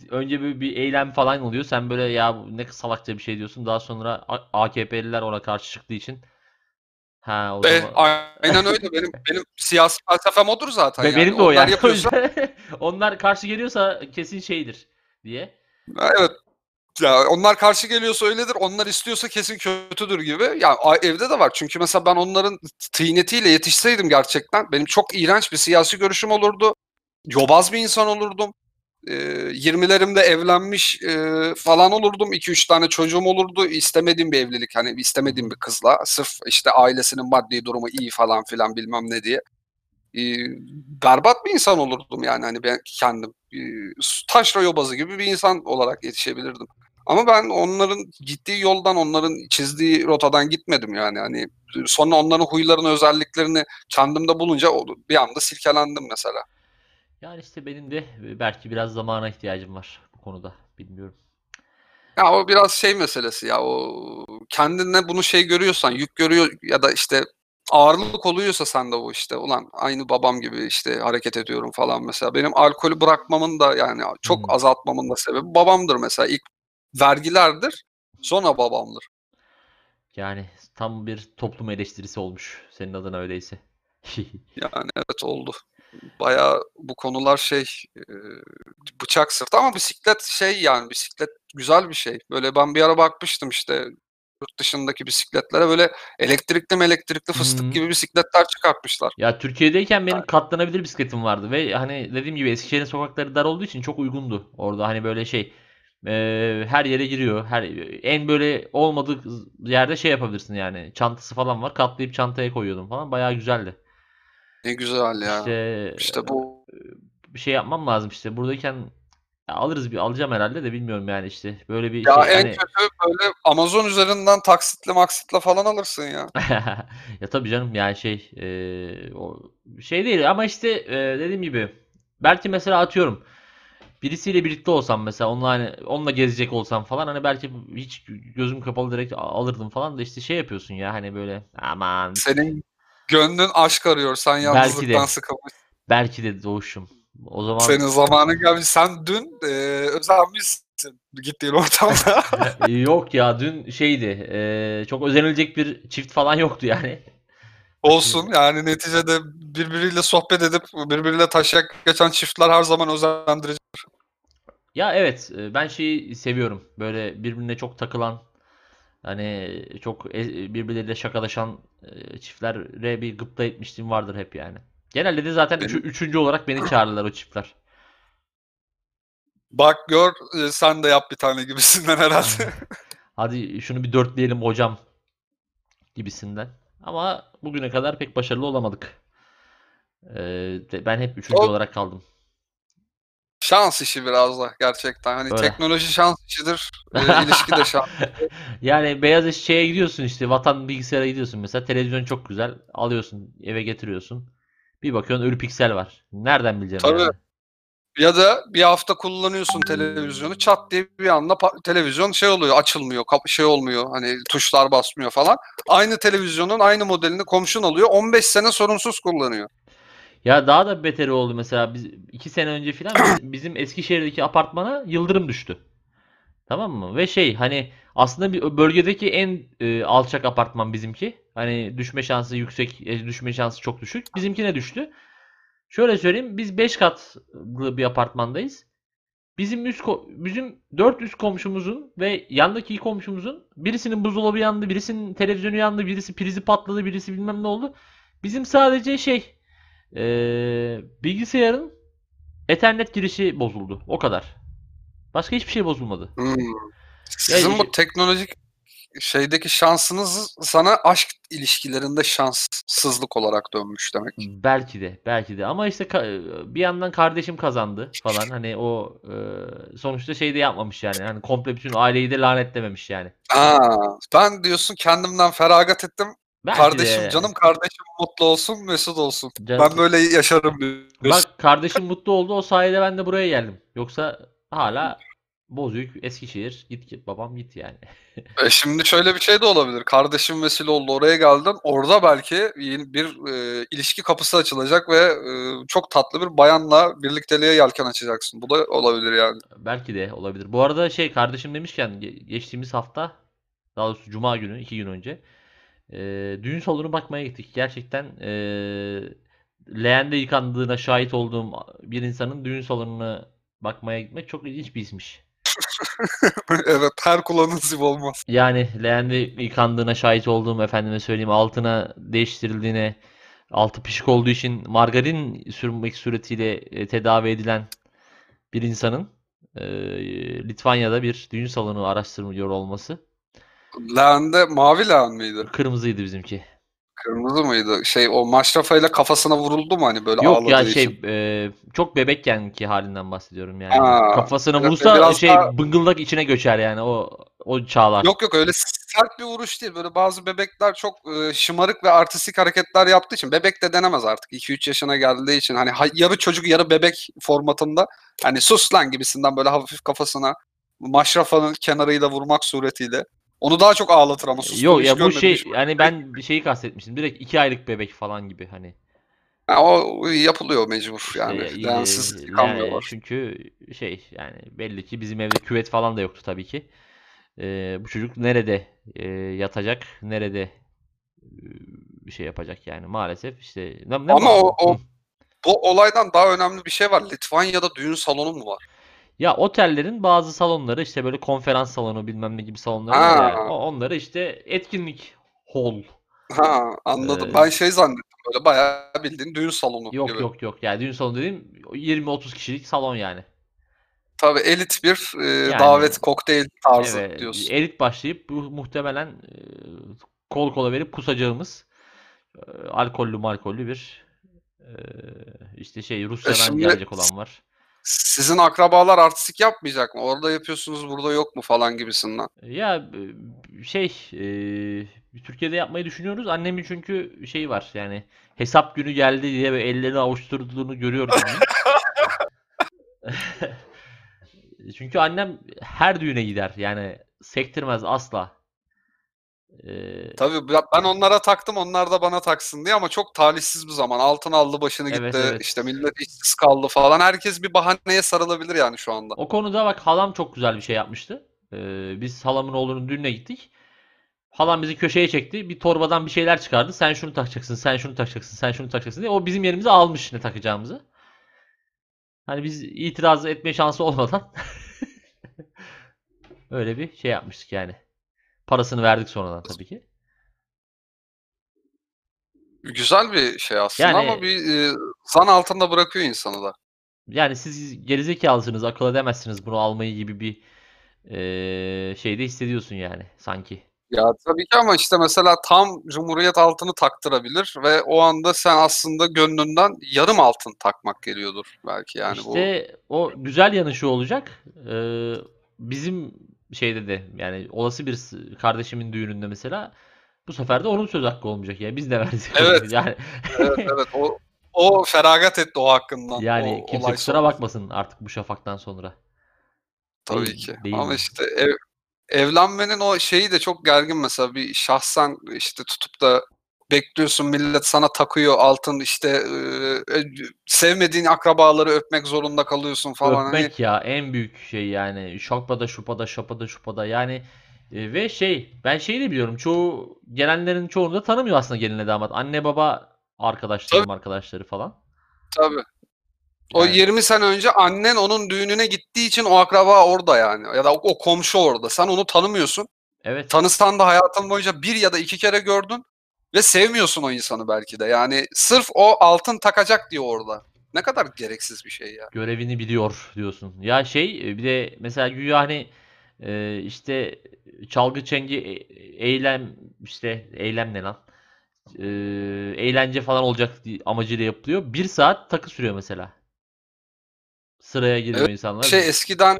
önce bir, bir eylem falan oluyor. Sen böyle ya bu ne salakça bir şey diyorsun. Daha sonra AKP'liler ona karşı çıktığı için ha o E, zaman aynen öyle. Benim benim siyasi felsefem odur zaten Ve yani. benim de o Onlar yani. Yapıyorsa onlar karşı geliyorsa kesin şeydir diye. evet. Ya onlar karşı geliyorsa öyledir. Onlar istiyorsa kesin kötüdür gibi. Ya evde de var. Çünkü mesela ben onların tıynetiyle yetişseydim gerçekten benim çok iğrenç bir siyasi görüşüm olurdu. Yobaz bir insan olurdum. Ee, 20'lerimde evlenmiş e, falan olurdum. 2-3 tane çocuğum olurdu. İstemediğim bir evlilik. Hani istemediğim bir kızla. Sırf işte ailesinin maddi durumu iyi falan filan bilmem ne diye. Ee, berbat bir insan olurdum yani hani ben kendim. Ee, taşra yobazı gibi bir insan olarak yetişebilirdim. Ama ben onların gittiği yoldan, onların çizdiği rotadan gitmedim yani. Hani sonra onların huylarını, özelliklerini kendimde bulunca o- bir anda silkelendim mesela. Yani işte benim de belki biraz zamana ihtiyacım var bu konuda. Bilmiyorum. Ya o biraz şey meselesi ya o kendine bunu şey görüyorsan yük görüyor ya da işte ağırlık oluyorsa sende bu işte ulan aynı babam gibi işte hareket ediyorum falan mesela. Benim alkolü bırakmamın da yani çok Hmm. azaltmamın da sebebi babamdır mesela ilk vergilerdir. Sonra babamdır. Yani tam bir toplum eleştirisi olmuş senin adına öyleyse. Yani evet oldu. Bayağı bu konular şey bıçak sırtı ama bisiklet şey yani bisiklet güzel bir şey. Böyle ben bir ara bakmıştım işte yurt dışındaki bisikletlere böyle elektrikli mi elektrikli fıstık Hı. gibi bisikletler çıkartmışlar. Ya Türkiye'deyken benim katlanabilir bisikletim vardı ve hani dediğim gibi Eskişehir'in sokakları dar olduğu için çok uygundu. Orada hani böyle şey e, her yere giriyor. Her en böyle olmadığı yerde şey yapabilirsin yani. Çantası falan var. Katlayıp çantaya koyuyordum falan. Bayağı güzeldi. Ne güzel ya. İşte İşte bu bir şey yapmam lazım işte. Buradayken ya alırız bir alacağım herhalde de bilmiyorum yani işte. Böyle bir ya şey en hani kötü böyle Amazon üzerinden taksitle maksitle falan alırsın ya. ya tabii canım yani şey e, o şey değil ama işte e, dediğim gibi belki mesela atıyorum birisiyle birlikte olsam mesela onunla hani onunla gezecek olsam falan hani belki hiç gözüm kapalı direkt alırdım falan da işte şey yapıyorsun ya hani böyle aman Senin gönlün aşk arıyor. Sen Belki yalnızlıktan de. sıkılmış. belki de doğuşum. O zaman Senin zamanı gelmiş. Sen dün e, özenmişsin gittiğin ortamda. yok ya dün şeydi e, çok özenilecek bir çift falan yoktu yani. Olsun yani neticede birbiriyle sohbet edip birbiriyle taşak geçen çiftler her zaman özendirici. Ya evet e, ben şeyi seviyorum. Böyle birbirine çok takılan hani çok e- birbirleriyle şakalaşan e, çiftlere bir gıpta etmişliğim vardır hep yani. Genelde de zaten Benim- üçüncü olarak beni çağırırlar o çiftler. Bak gör e, sen de yap bir tane gibisinden herhalde. Hadi şunu bir dörtleyelim hocam gibisinden. Ama bugüne kadar pek başarılı olamadık. Ee, de- ben hep üçüncü O- olarak kaldım. Şans işi biraz da gerçekten. Hani Öyle. teknoloji şans işidir. e, ilişki de şans. Yani beyaz eşeğe gidiyorsun işte vatan bilgisayara gidiyorsun mesela televizyon çok güzel alıyorsun eve getiriyorsun. Bir bakıyorsun ölü piksel var. Nereden bileceğim Tabii. yani? Ya da bir hafta kullanıyorsun televizyonu çat diye bir anda televizyon şey oluyor açılmıyor şey olmuyor hani tuşlar basmıyor falan. Aynı televizyonun aynı modelini komşun alıyor 15 sene sorunsuz kullanıyor. Ya daha da beteri oldu mesela biz iki sene önce filan biz- bizim Eskişehir'deki apartmana yıldırım düştü. Tamam mı? Ve şey hani aslında bir bölgedeki en e, alçak apartman bizimki. Hani düşme şansı yüksek, e, düşme şansı çok düşük. Bizimkine düştü. Şöyle söyleyeyim biz 5 katlı bir apartmandayız. Bizim üst bizim 4 üst komşumuzun ve yandaki iki komşumuzun birisinin buzdolabı yandı, birisinin televizyonu yandı, birisi prizi patladı, birisi bilmem ne oldu. Bizim sadece şey eee, bilgisayarın Ethernet girişi bozuldu. O kadar. Başka hiçbir şey bozulmadı. Hmm. Sizin Ya- bu teknolojik şeydeki şansınız sana aşk ilişkilerinde şanssızlık olarak dönmüş demek. Belki de, belki de. Ama işte bir yandan kardeşim kazandı falan. Hani o e, sonuçta şey de yapmamış yani. Hani komple bütün aileyi de lanetlememiş yani. Aa, ben diyorsun kendimden feragat ettim. Belki kardeşim de. canım kardeşim mutlu olsun mesut olsun. Canım- Ben böyle yaşarım. Bak kardeşim mutlu oldu. O sayede ben de buraya geldim. Yoksa hala Bozüyük, Eskişehir. Git git babam git yani. E şimdi şöyle bir şey de olabilir. Kardeşim vesile oldu oraya geldin. Orada belki yeni bir e, ilişki kapısı açılacak ve e, çok tatlı bir bayanla birlikteliğe yelken açacaksın. Bu da olabilir yani. Belki de olabilir. Bu arada şey kardeşim demişken ge- geçtiğimiz hafta daha doğrusu Cuma günü iki gün önce e, düğün salonu bakmaya gittik. Gerçekten e, leğende yıkandığına şahit olduğum bir insanın düğün salonuna bakmaya gitmek çok ilginç bir işmiş. evet her kulağın nasip olmaz. Yani leğende yıkandığına şahit olduğum efendime söyleyeyim altına değiştirildiğine altı pişik olduğu için margarin sürmek suretiyle tedavi edilen bir insanın e, Litvanya'da bir düğün salonu araştırmıyor olması. Leğende mavi leğen miydi? Kırmızıydı bizimki. Kırmızı mıydı? Şey o maşrafayla kafasına vuruldu mu hani böyle Yok ağladığı ya için? şey e, çok bebekken ki halinden bahsediyorum yani. Ha, Kafasına evet, vursa biraz şey daha- bıngıldak içine göçer yani o o çağlar. Yok yok öyle sert bir vuruş değil. Böyle bazı bebekler çok e, şımarık ve artistik hareketler yaptığı için bebek de denemez artık. 2-3 yaşına geldiği için hani ha- yarı çocuk yarı bebek formatında hani sus lan gibisinden böyle hafif kafasına maşrafanın kenarıyla vurmak suretiyle. Onu daha çok ağlatır ama sus Yok ya bu şey hiç. yani ben bir şeyi kastetmiştim. Direkt iki aylık bebek falan gibi hani. Ha, o yapılıyor mecbur yani. İşte, e, Leğensiz e, yıkanmıyorlar. çünkü şey yani belli ki bizim evde küvet falan da yoktu tabii ki. e, bu çocuk nerede e, yatacak, nerede e, bir şey yapacak yani maalesef işte. Ne, ne Ama o- o-. Bu olaydan daha önemli bir şey var. Litvanya'da düğün salonu mu var? Ya otellerin bazı salonları işte böyle konferans salonu bilmem ne gibi salonları var ya. Ha. o- Onları işte etkinlik hall. Ha anladım. Ee, Ben şey zannettim böyle bayağı bildiğin düğün salonu Yok gibi. yok yok. Yani düğün salonu dediğim 20-30 kişilik salon yani. Tabii elit bir e, Yani- davet kokteyl tarzı Evet, diyorsun. elit başlayıp bu muhtemelen e, kol kola verip kusacağımız e, alkollü malkollü bir e, işte şey Rusya'dan şimdi- gelecek olan var. Sizin akrabalar artistik yapmayacak mı? Orada yapıyorsunuz burada yok mu falan gibisinden. Ya e, şey e, Türkiye'de yapmayı düşünüyoruz. Annemin çünkü şey var yani hesap günü geldi diye böyle ellerini avuşturduğunu görüyorum. Çünkü annem her düğüne gider. Yani sektirmez asla. Ee, Tabii ben onlara taktım onlar da bana taksın diye ama çok talihsiz bir zaman. Altın aldı başını Evet, gitti. evet. İşte millet işsiz kaldı falan. Herkes bir bahaneye sarılabilir yani şu anda. O konuda bak halam çok güzel bir şey yapmıştı. Ee, biz halamın oğlunun düğününe gittik. Halam bizi köşeye çekti. Bir torbadan bir şeyler çıkardı. Sen şunu takacaksın, sen şunu takacaksın, sen şunu takacaksın diye. O bizim yerimize almış ne takacağımızı. Hani biz itiraz etme şansı olmadan öyle bir şey yapmıştık yani. Parasını verdik sonradan tabii ki. Güzel bir şey aslında Yani- ama bir e, zan altında bırakıyor insanı da. Yani siz gerizekalısınız, akıl edemezsiniz bunu almayı gibi bir eee şeyde hissediyorsun yani sanki. Ya tabii ki ama işte mesela tam Cumhuriyet altını taktırabilir ve o anda sen aslında gönlünden yarım altın takmak geliyordur belki yani bu. İşte o güzel yanı şu olacak. eee, bizim şeyde de yani olası bir kardeşimin düğününde mesela bu sefer de onun söz hakkı olmayacak ya. Biz de verdik. Evet. Yani Evet evet o o feragat etti o hakkından. yani o kimse kusura sonrası. bakmasın artık bu şafaktan sonra. Tabii Değil- ki. değil Ama mi? işte ev, evlenmenin o şeyi de çok gergin mesela bir şahsen işte tutup da bekliyorsun millet sana takıyor altın işte e, sevmediğin akrabaları öpmek zorunda kalıyorsun falan hani Öpmek ya en büyük şey yani şakpada şupada şapada şupada yani e, ve şey ben şeyi de biliyorum çoğu gelenlerin çoğunu da tanımıyor aslında gelinle damat. Anne baba arkadaşlarım arkadaşları falan. tabii. O Yani 20 sene önce annen onun düğününe gittiği için o akraba orada yani ya da o, o komşu orada. Sen onu tanımıyorsun. evet Tanısan da hayatın boyunca bir ya da iki kere gördün ve sevmiyorsun o insanı belki de. Yani sırf o altın takacak diyor orada. Ne kadar gereksiz bir şey ya. görevini biliyor diyorsun. Ya şey e, bir de mesela güya hani e, işte çalgı çengi e- eylem işte eylem ne lan? E, eğlence falan olacak diye- amacıyla yapılıyor. Bir saat takı sürüyor mesela. Sıraya giriyor Evet, insanlar. Şey eskiden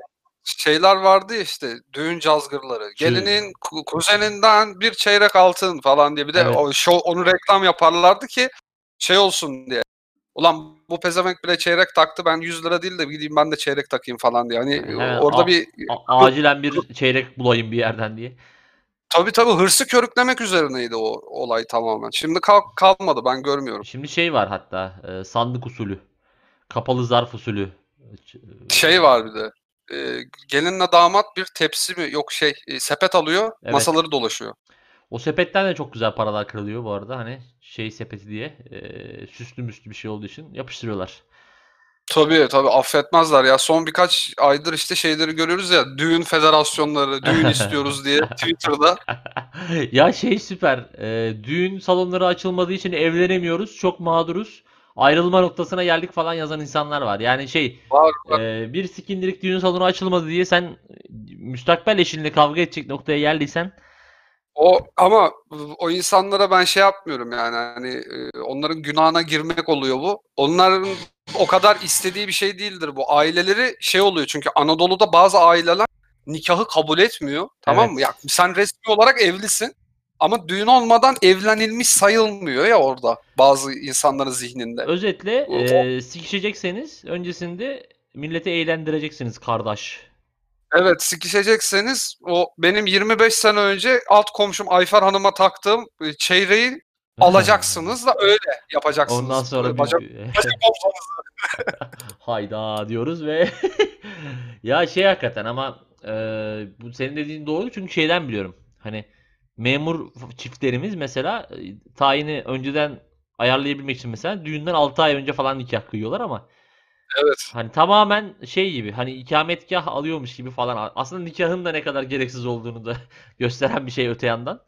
şeyler vardı ya işte düğün cazgırları. Çı- Gelinin ku- kuzeninden bir çeyrek altın falan diye bir de Evet. o show, onu reklam yaparlardı ki şey olsun diye. Ulan bu pezevenk bile çeyrek taktı ben 100 lira değil de gideyim ben de çeyrek takayım falan diye. Hani Hemen orada a- bir A- acilen bir çeyrek bulayım bir yerden diye. tabii tabii hırsı körüklemek üzerineydi o olay tamamen. Şimdi kal- kalmadı ben görmüyorum. Şimdi şey var hatta e, sandık usulü. Kapalı zarf usulü. Ç- Şey var bir de. E, gelinle damat bir tepsi mi yok şey e, sepet alıyor Evet. masaları dolaşıyor. O sepetten de çok güzel paralar kırılıyor bu arada. Hani şey sepeti diye e, süslü müslü bir şey olduğu için yapıştırıyorlar. Tabii tabii affetmezler ya. Son birkaç aydır işte şeyleri görüyoruz ya düğün federasyonları, düğün istiyoruz diye Twitter'da. Ya şey süper. e, düğün salonları açılmadığı için evlenemiyoruz. Çok mağduruz. Ayrılma noktasına geldik falan yazan insanlar var. Yani şey Var, e, bir sikindirik düğün salonu açılmadı diye sen müstakbel eşinle kavga edecek noktaya geldiysen O ama o insanlara ben şey yapmıyorum yani hani e, onların günahına girmek oluyor bu. Onların o kadar istediği bir şey değildir bu. Aileleri şey oluyor çünkü Anadolu'da bazı aileler nikahı kabul etmiyor. Tamam mı? Evet. Ya sen resmi olarak evlisin ama düğün olmadan evlenilmiş sayılmıyor ya orada bazı insanların zihninde. Özetle O- e, sikişecekseniz öncesinde milleti eğlendireceksiniz kardeş. Evet sikişecekseniz o benim 25 sene önce alt komşum Ayfer Hanım'a taktığım e, çeyreği alacaksınız da öyle yapacaksınız. Ondan sonra biz Bacak, bacak hayda diyoruz ve ya şey hakikaten ama eee, bu senin dediğin doğru çünkü şeyden biliyorum. Hani memur çiftlerimiz mesela e, tayini önceden ayarlayabilmek için mesela düğünden 6 ay önce falan nikah kıyıyorlar ama Evet. hani tamamen şey gibi hani ikametgah alıyormuş gibi falan. Aslında nikahın da ne kadar gereksiz olduğunu da gösteren bir şey öte yandan.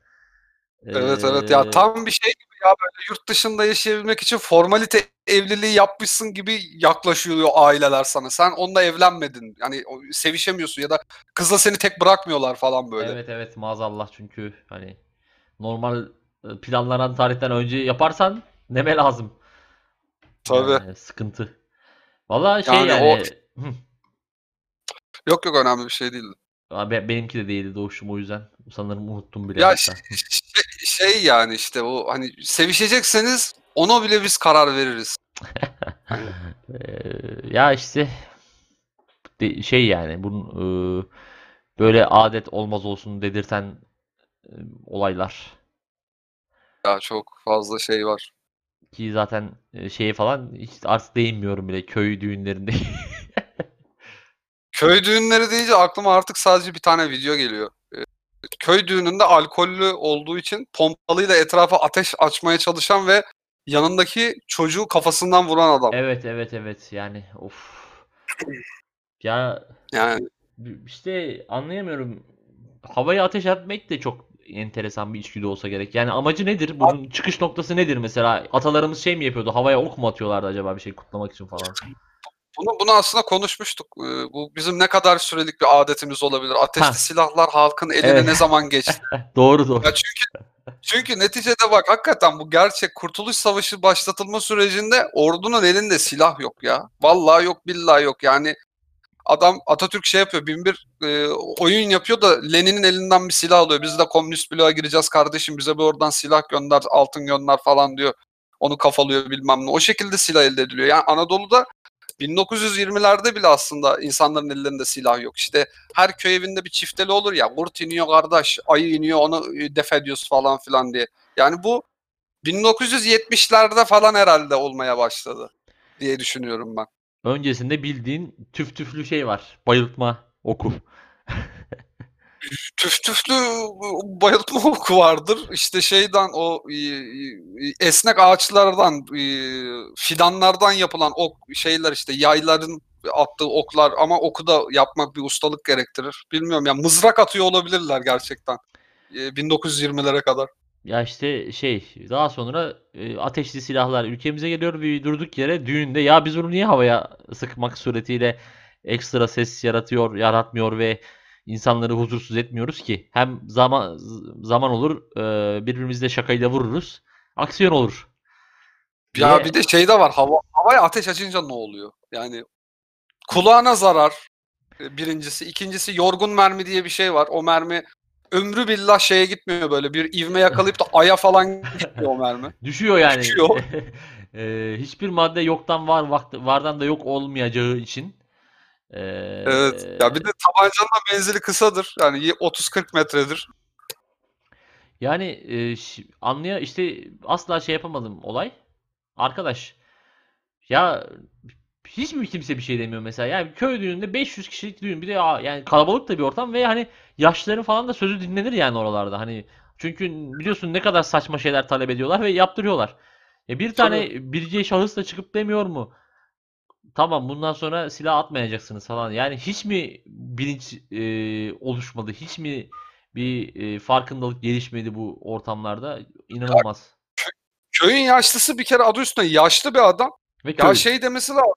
Evet evet ya Eee, tam bir şey ya böyle yurt dışında yaşayabilmek için formalite evliliği yapmışsın gibi yaklaşıyor aileler sana. Sen onunla evlenmedin. Yani o- sevişemiyorsun ya da kızla seni tek bırakmıyorlar falan böyle. Evet evet maazallah çünkü hani normal e, planlanan tarihten önce yaparsan neme lazım. Tabii. Yani sıkıntı. Vallahi şey Yani o- yani Hı. Yok yok önemli bir şey değildi. Abi benimki de değildi doğuşum o yüzden sanırım unuttum bile Ya hatta. Şey yani işte o hani sevişecekseniz ona bile biz karar veririz. Ya işte şey yani bunun eee, böyle adet olmaz olsun dedirten e, olaylar Ya çok fazla şey var. ki zaten e, şeye falan hiç artık değinmiyorum bile köy düğünlerinde. Köy düğünleri deyince aklıma artık sadece bir tane video geliyor. Köy düğününde alkollü olduğu için pompalıyla etrafa ateş açmaya çalışan ve yanındaki çocuğu kafasından vuran adam. Evet evet evet yani of. Ya Yani işte anlayamıyorum. Havaya ateş etmek de çok enteresan bir içgüdü olsa gerek. Yani amacı nedir? Bunun çıkış noktası nedir mesela? Atalarımız şey mi yapıyordu? Havaya ok mu atıyorlardı acaba bir şey kutlamak için falan? Bunu bunu aslında konuşmuştuk. Ee, Bu bizim ne kadar sürelik bir adetimiz olabilir? Ateşli Ha. silahlar halkın eline Evet. ne zaman geçti? Doğru doğru. Ya çünkü çünkü neticede bak hakikaten bu gerçek Kurtuluş Savaşı başlatılma sürecinde ordunun elinde silah yok ya. Vallahi yok billahi yok. Yani adam Atatürk şey yapıyor bin bir e, oyun yapıyor da Lenin'in elinden bir silah alıyor. Biz de komünist bloğa gireceğiz kardeşim bize bir oradan silah gönder altın gönder falan diyor. Onu kafalıyor bilmem ne. O şekilde silah elde ediliyor. Yani Anadolu'da 1920'lerde bile aslında insanların ellerinde silah yok. İşte her köy evinde bir çifteli olur ya. Kurt iniyor kardeş, ayı iniyor onu def ediyoruz falan filan diye. Yani bu 1970'lerde falan herhalde olmaya başladı diye düşünüyorum ben. Öncesinde bildiğin tüf tüflü şey var. Bayıltma oku. Tüf tüflü bayıltma oku vardır. İşte şeyden o e, e, esnek ağaçlardan, e, fidanlardan yapılan ok şeyler işte yayların attığı oklar ama oku da yapmak bir ustalık gerektirir. Bilmiyorum ya mızrak atıyor olabilirler gerçekten. E, 1920'lere kadar. Ya işte şey daha sonra e, ateşli silahlar ülkemize geliyor ve durduk yere düğünde ya biz bunu niye havaya sıkmak suretiyle ekstra ses yaratıyor, yaratmıyor ve insanları huzursuz etmiyoruz ki. Hem zaman zaman olur e, birbirimizle şakayla vururuz. Aksiyon olur. Ya diye- bir de şey de var. Hava, havaya ateş açınca ne oluyor? Yani kulağına zarar. e, Birincisi. ikincisi yorgun mermi diye bir şey var. O mermi ömrü billah şeye gitmiyor böyle. Bir ivme yakalayıp da aya falan gitmiyor o mermi. Düşüyor yani. Düşüyor. Eee, hiçbir madde yoktan var, vardan da yok olmayacağı için. Eee, Evet. Ya bir de tabancanın da menzili kısadır. Yani y- 30-40 metredir. Yani e, anlaya işte asla şey yapamadım olay. Arkadaş ya hiç mi kimse bir şey demiyor mesela? Yani köy düğününde 500 kişilik düğün bir de ya, yani kalabalık da bir ortam ve hani yaşlıların falan da sözü dinlenir yani oralarda. Hani çünkü biliyorsun ne kadar saçma şeyler talep ediyorlar ve yaptırıyorlar. E bir tane birce şahıs da çıkıp demiyor mu? Tamam bundan sonra silah atmayacaksınız falan. Yani hiç mi bilinç e, oluşmadı? Hiç mi bir e, farkındalık gelişmedi bu ortamlarda? İnanılmaz. Köyün yaşlısı bir kere adı üstünde yaşlı bir adam. Ve Ya şey demesi lazım.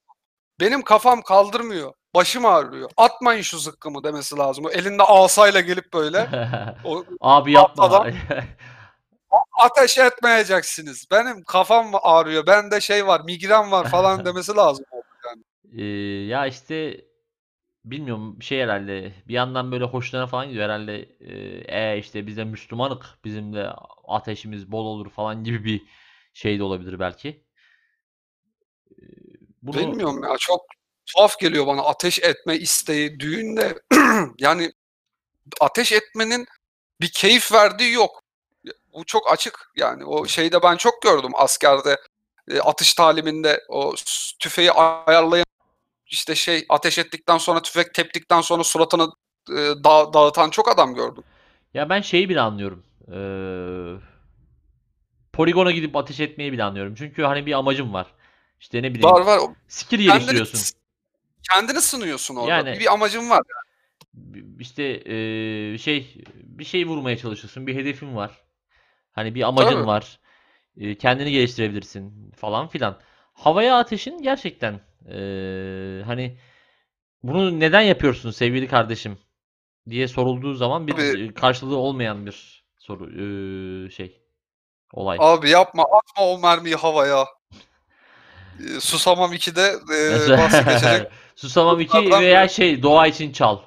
Benim kafam kaldırmıyor. Başım ağrıyor. Atmayın şu zıkkımı demesi lazım. O elinde asayla gelip böyle. O, Abi yapma. adam- ateş etmeyeceksiniz. Benim kafam ağrıyor. Bende şey var, migren var falan demesi lazım. Ee, ya işte bilmiyorum şey herhalde. Bir yandan böyle hoşlarına falan gidiyor herhalde. E, e işte biz de Müslümanık. Bizim de ateşimiz bol olur falan gibi bir şey de olabilir belki. Ee, Bunu Bilmiyorum ya çok tuhaf geliyor bana ateş etme isteği düğünde. yani ateş etmenin bir keyif verdiği yok. Bu çok açık yani. O şeyde ben çok gördüm askerde e, atış taliminde o tüfeği ayarlayan işte şey ateş ettikten sonra tüfek teptikten sonra suratını e, da- dağıtan çok adam gördüm. Ya ben şeyi bile anlıyorum. Ee, poligona gidip ateş etmeyi bile anlıyorum. Çünkü hani bir amacım var. İşte ne bileyim Var var. skill Kendini, geliştiriyorsun. kendini sınıyorsun orada. Yani- bir amacın var. İşte ee, şey bir şey vurmaya çalışıyorsun. Bir hedefin var. Hani bir amacın Tabii. var. Ee, kendini geliştirebilirsin falan filan. Havaya ateşin gerçekten ee, hani bunu neden yapıyorsun sevgili kardeşim diye sorulduğu zaman bir ee, karşılığı olmayan bir soru ee, şey olay. Abi yapma atma o mermiyi havaya. Susamam 2'de e, bahsi geçecek. Susamam 2 Bunlardan veya şey doğa için çal.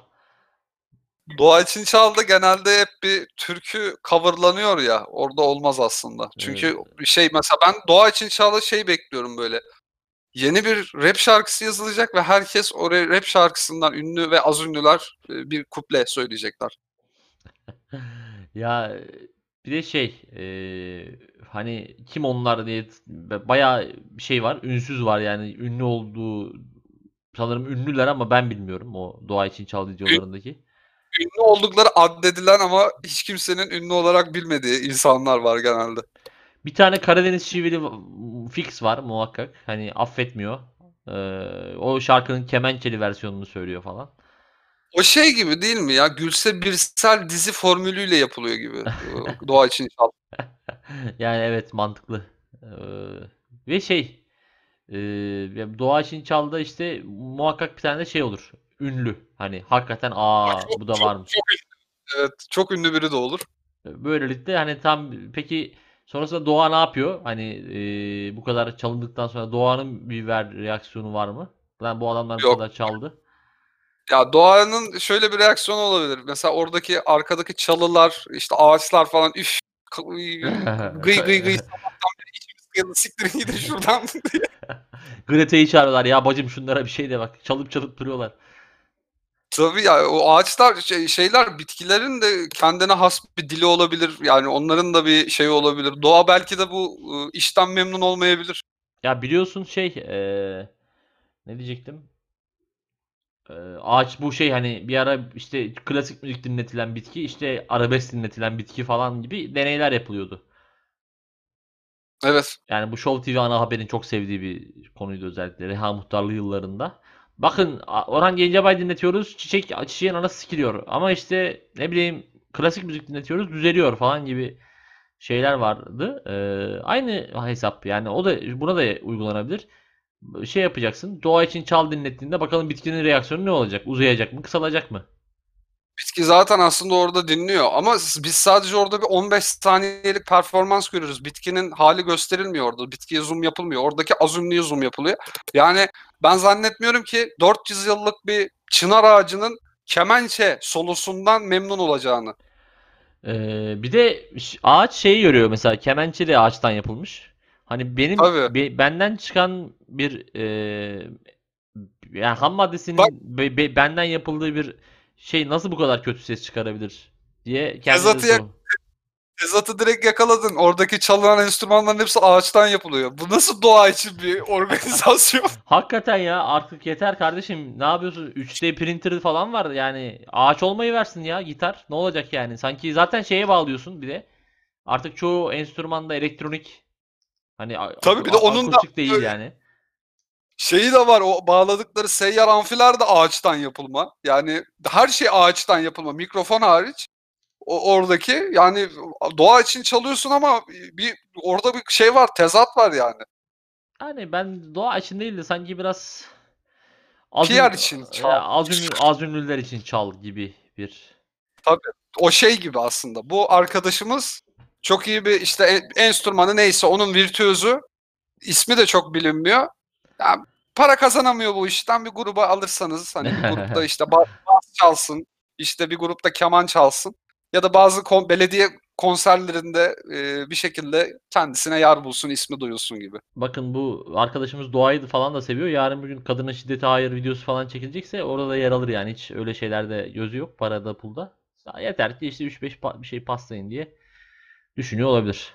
Doğa için çaldı genelde hep bir türkü coverlanıyor ya. Orada olmaz aslında. Çünkü şey mesela ben doğa için çalı şey bekliyorum böyle. Yeni bir rap şarkısı yazılacak ve herkes o rap şarkısından ünlü ve az ünlüler e, bir kuple söyleyecekler. Ya bir de şey eee, hani kim onlar diye bayağı bir şey var. Ünsüz var yani ünlü olduğu sanırım ünlüler ama ben bilmiyorum o doğa için çal videolarındaki. Ünlü oldukları addedilen ama hiç kimsenin ünlü olarak bilmediği insanlar var genelde. Bir tane Karadeniz şiveli fix var muhakkak. Hani affetmiyor. Eee, o şarkının kemençeli versiyonunu söylüyor falan. O şey gibi değil mi ya? Gülse Birsel dizi formülüyle yapılıyor gibi. Doğa için çal. Yani evet mantıklı. Ee, ve şey e, doğa için çalda işte muhakkak bir tane de şey olur. Ünlü. Hani hakikaten aa Çok- bu da çok- varmış. Çok. Evet, çok ünlü biri de olur. Böylelikle hani tam peki sonrasında doğa ne yapıyor? Hani e, bu kadar çalındıktan sonra doğanın bir ver reaksiyonu var mı? Lan bu adamlar bu Yok. kadar çaldı. Ya doğanın şöyle bir reaksiyonu olabilir. Mesela oradaki arkadaki çalılar, işte ağaçlar falan üf gıy gıy gıy sabahtan beri içimiz kıyıldı siktirin gidin şuradan. Greta'yı çağırıyorlar ya bacım şunlara bir şey de bak. Çalıp çalıp duruyorlar. Tabii ya o ağaçlar şey- şeyler bitkilerin de kendine has bir dili olabilir. Yani onların da bir şeyi olabilir. Doğa belki de bu işten memnun olmayabilir. Ya biliyorsun şey eee, ne diyecektim? Eee, ağaç bu şey hani bir ara işte klasik müzik dinletilen bitki işte arabesk dinletilen bitki falan gibi deneyler yapılıyordu. Evet. Yani bu Show TV ana haberin çok sevdiği bir konuydu özellikle Reha Muhtarlı yıllarında. Bakın Orhan Gencebay dinletiyoruz çiçek çiçeğin anası sikiliyor. Ama işte ne bileyim klasik müzik dinletiyoruz düzeliyor falan gibi şeyler vardı. Eee, aynı hesap yani o da buna da uygulanabilir. Şey yapacaksın. Doğa için çal dinlettiğinde bakalım bitkinin reaksiyonu ne olacak? Uzayacak mı? Kısalacak mı? Bitki zaten aslında orada dinliyor ama biz sadece orada bir 15 saniyelik performans görüyoruz. Bitkinin hali gösterilmiyor orada. Bitkiye zoom yapılmıyor. Oradaki az ünlüye zoom yapılıyor. Yani ben zannetmiyorum ki 400 yıllık bir çınar ağacının kemençe solosundan memnun olacağını. Ee, bir de ağaç şeyi görüyor mesela kemençe de ağaçtan yapılmış. Hani benim Tabii. be- benden çıkan bir e, yani ham maddesinin Bak- be- be- benden yapıldığı bir şey nasıl bu kadar kötü ses çıkarabilir diye Tezatı yak- Tezatı direkt yakaladın. Oradaki çalınan enstrümanların hepsi ağaçtan yapılıyor. Bu nasıl doğa için bir organizasyon? Hakikaten ya artık yeter kardeşim. Ne yapıyorsun? 3D printer falan var yani ağaç olmayı versin ya gitar. Ne olacak yani? Sanki zaten şeye bağlıyorsun bir de. Artık çoğu enstrümanda elektronik. Hani Tabii bir de onun da değil yani. Şeyi de var o bağladıkları seyyar amfiler de ağaçtan yapılma. Yani her şey ağaçtan yapılma. Mikrofon hariç. O oradaki yani doğa için çalıyorsun ama bir orada bir şey var, tezat var yani. Yani ben doğa için değil de sanki biraz az, PR için ya çal. az, ünlü, az ünlüler için çal gibi bir. O şey gibi aslında. Bu arkadaşımız çok iyi bir işte en- enstrümanı neyse onun virtüözü. İsmi de çok bilinmiyor. Yani para kazanamıyor bu işten bir gruba alırsanız hani bir grupta işte ba- bas çalsın, işte bir grupta keman çalsın ya da bazı kon- belediye konserlerinde e, bir şekilde kendisine yer bulsun, ismi duyulsun gibi. Bakın bu arkadaşımız doğayı falan da seviyor. Yarın bir gün kadına şiddete hayır videosu falan çekilecekse orada da yer alır yani. Hiç öyle şeylerde gözü yok parada pulda. Ya Yeter ki işte 3-5 pa- bir şey paslayın diye düşünüyor olabilir.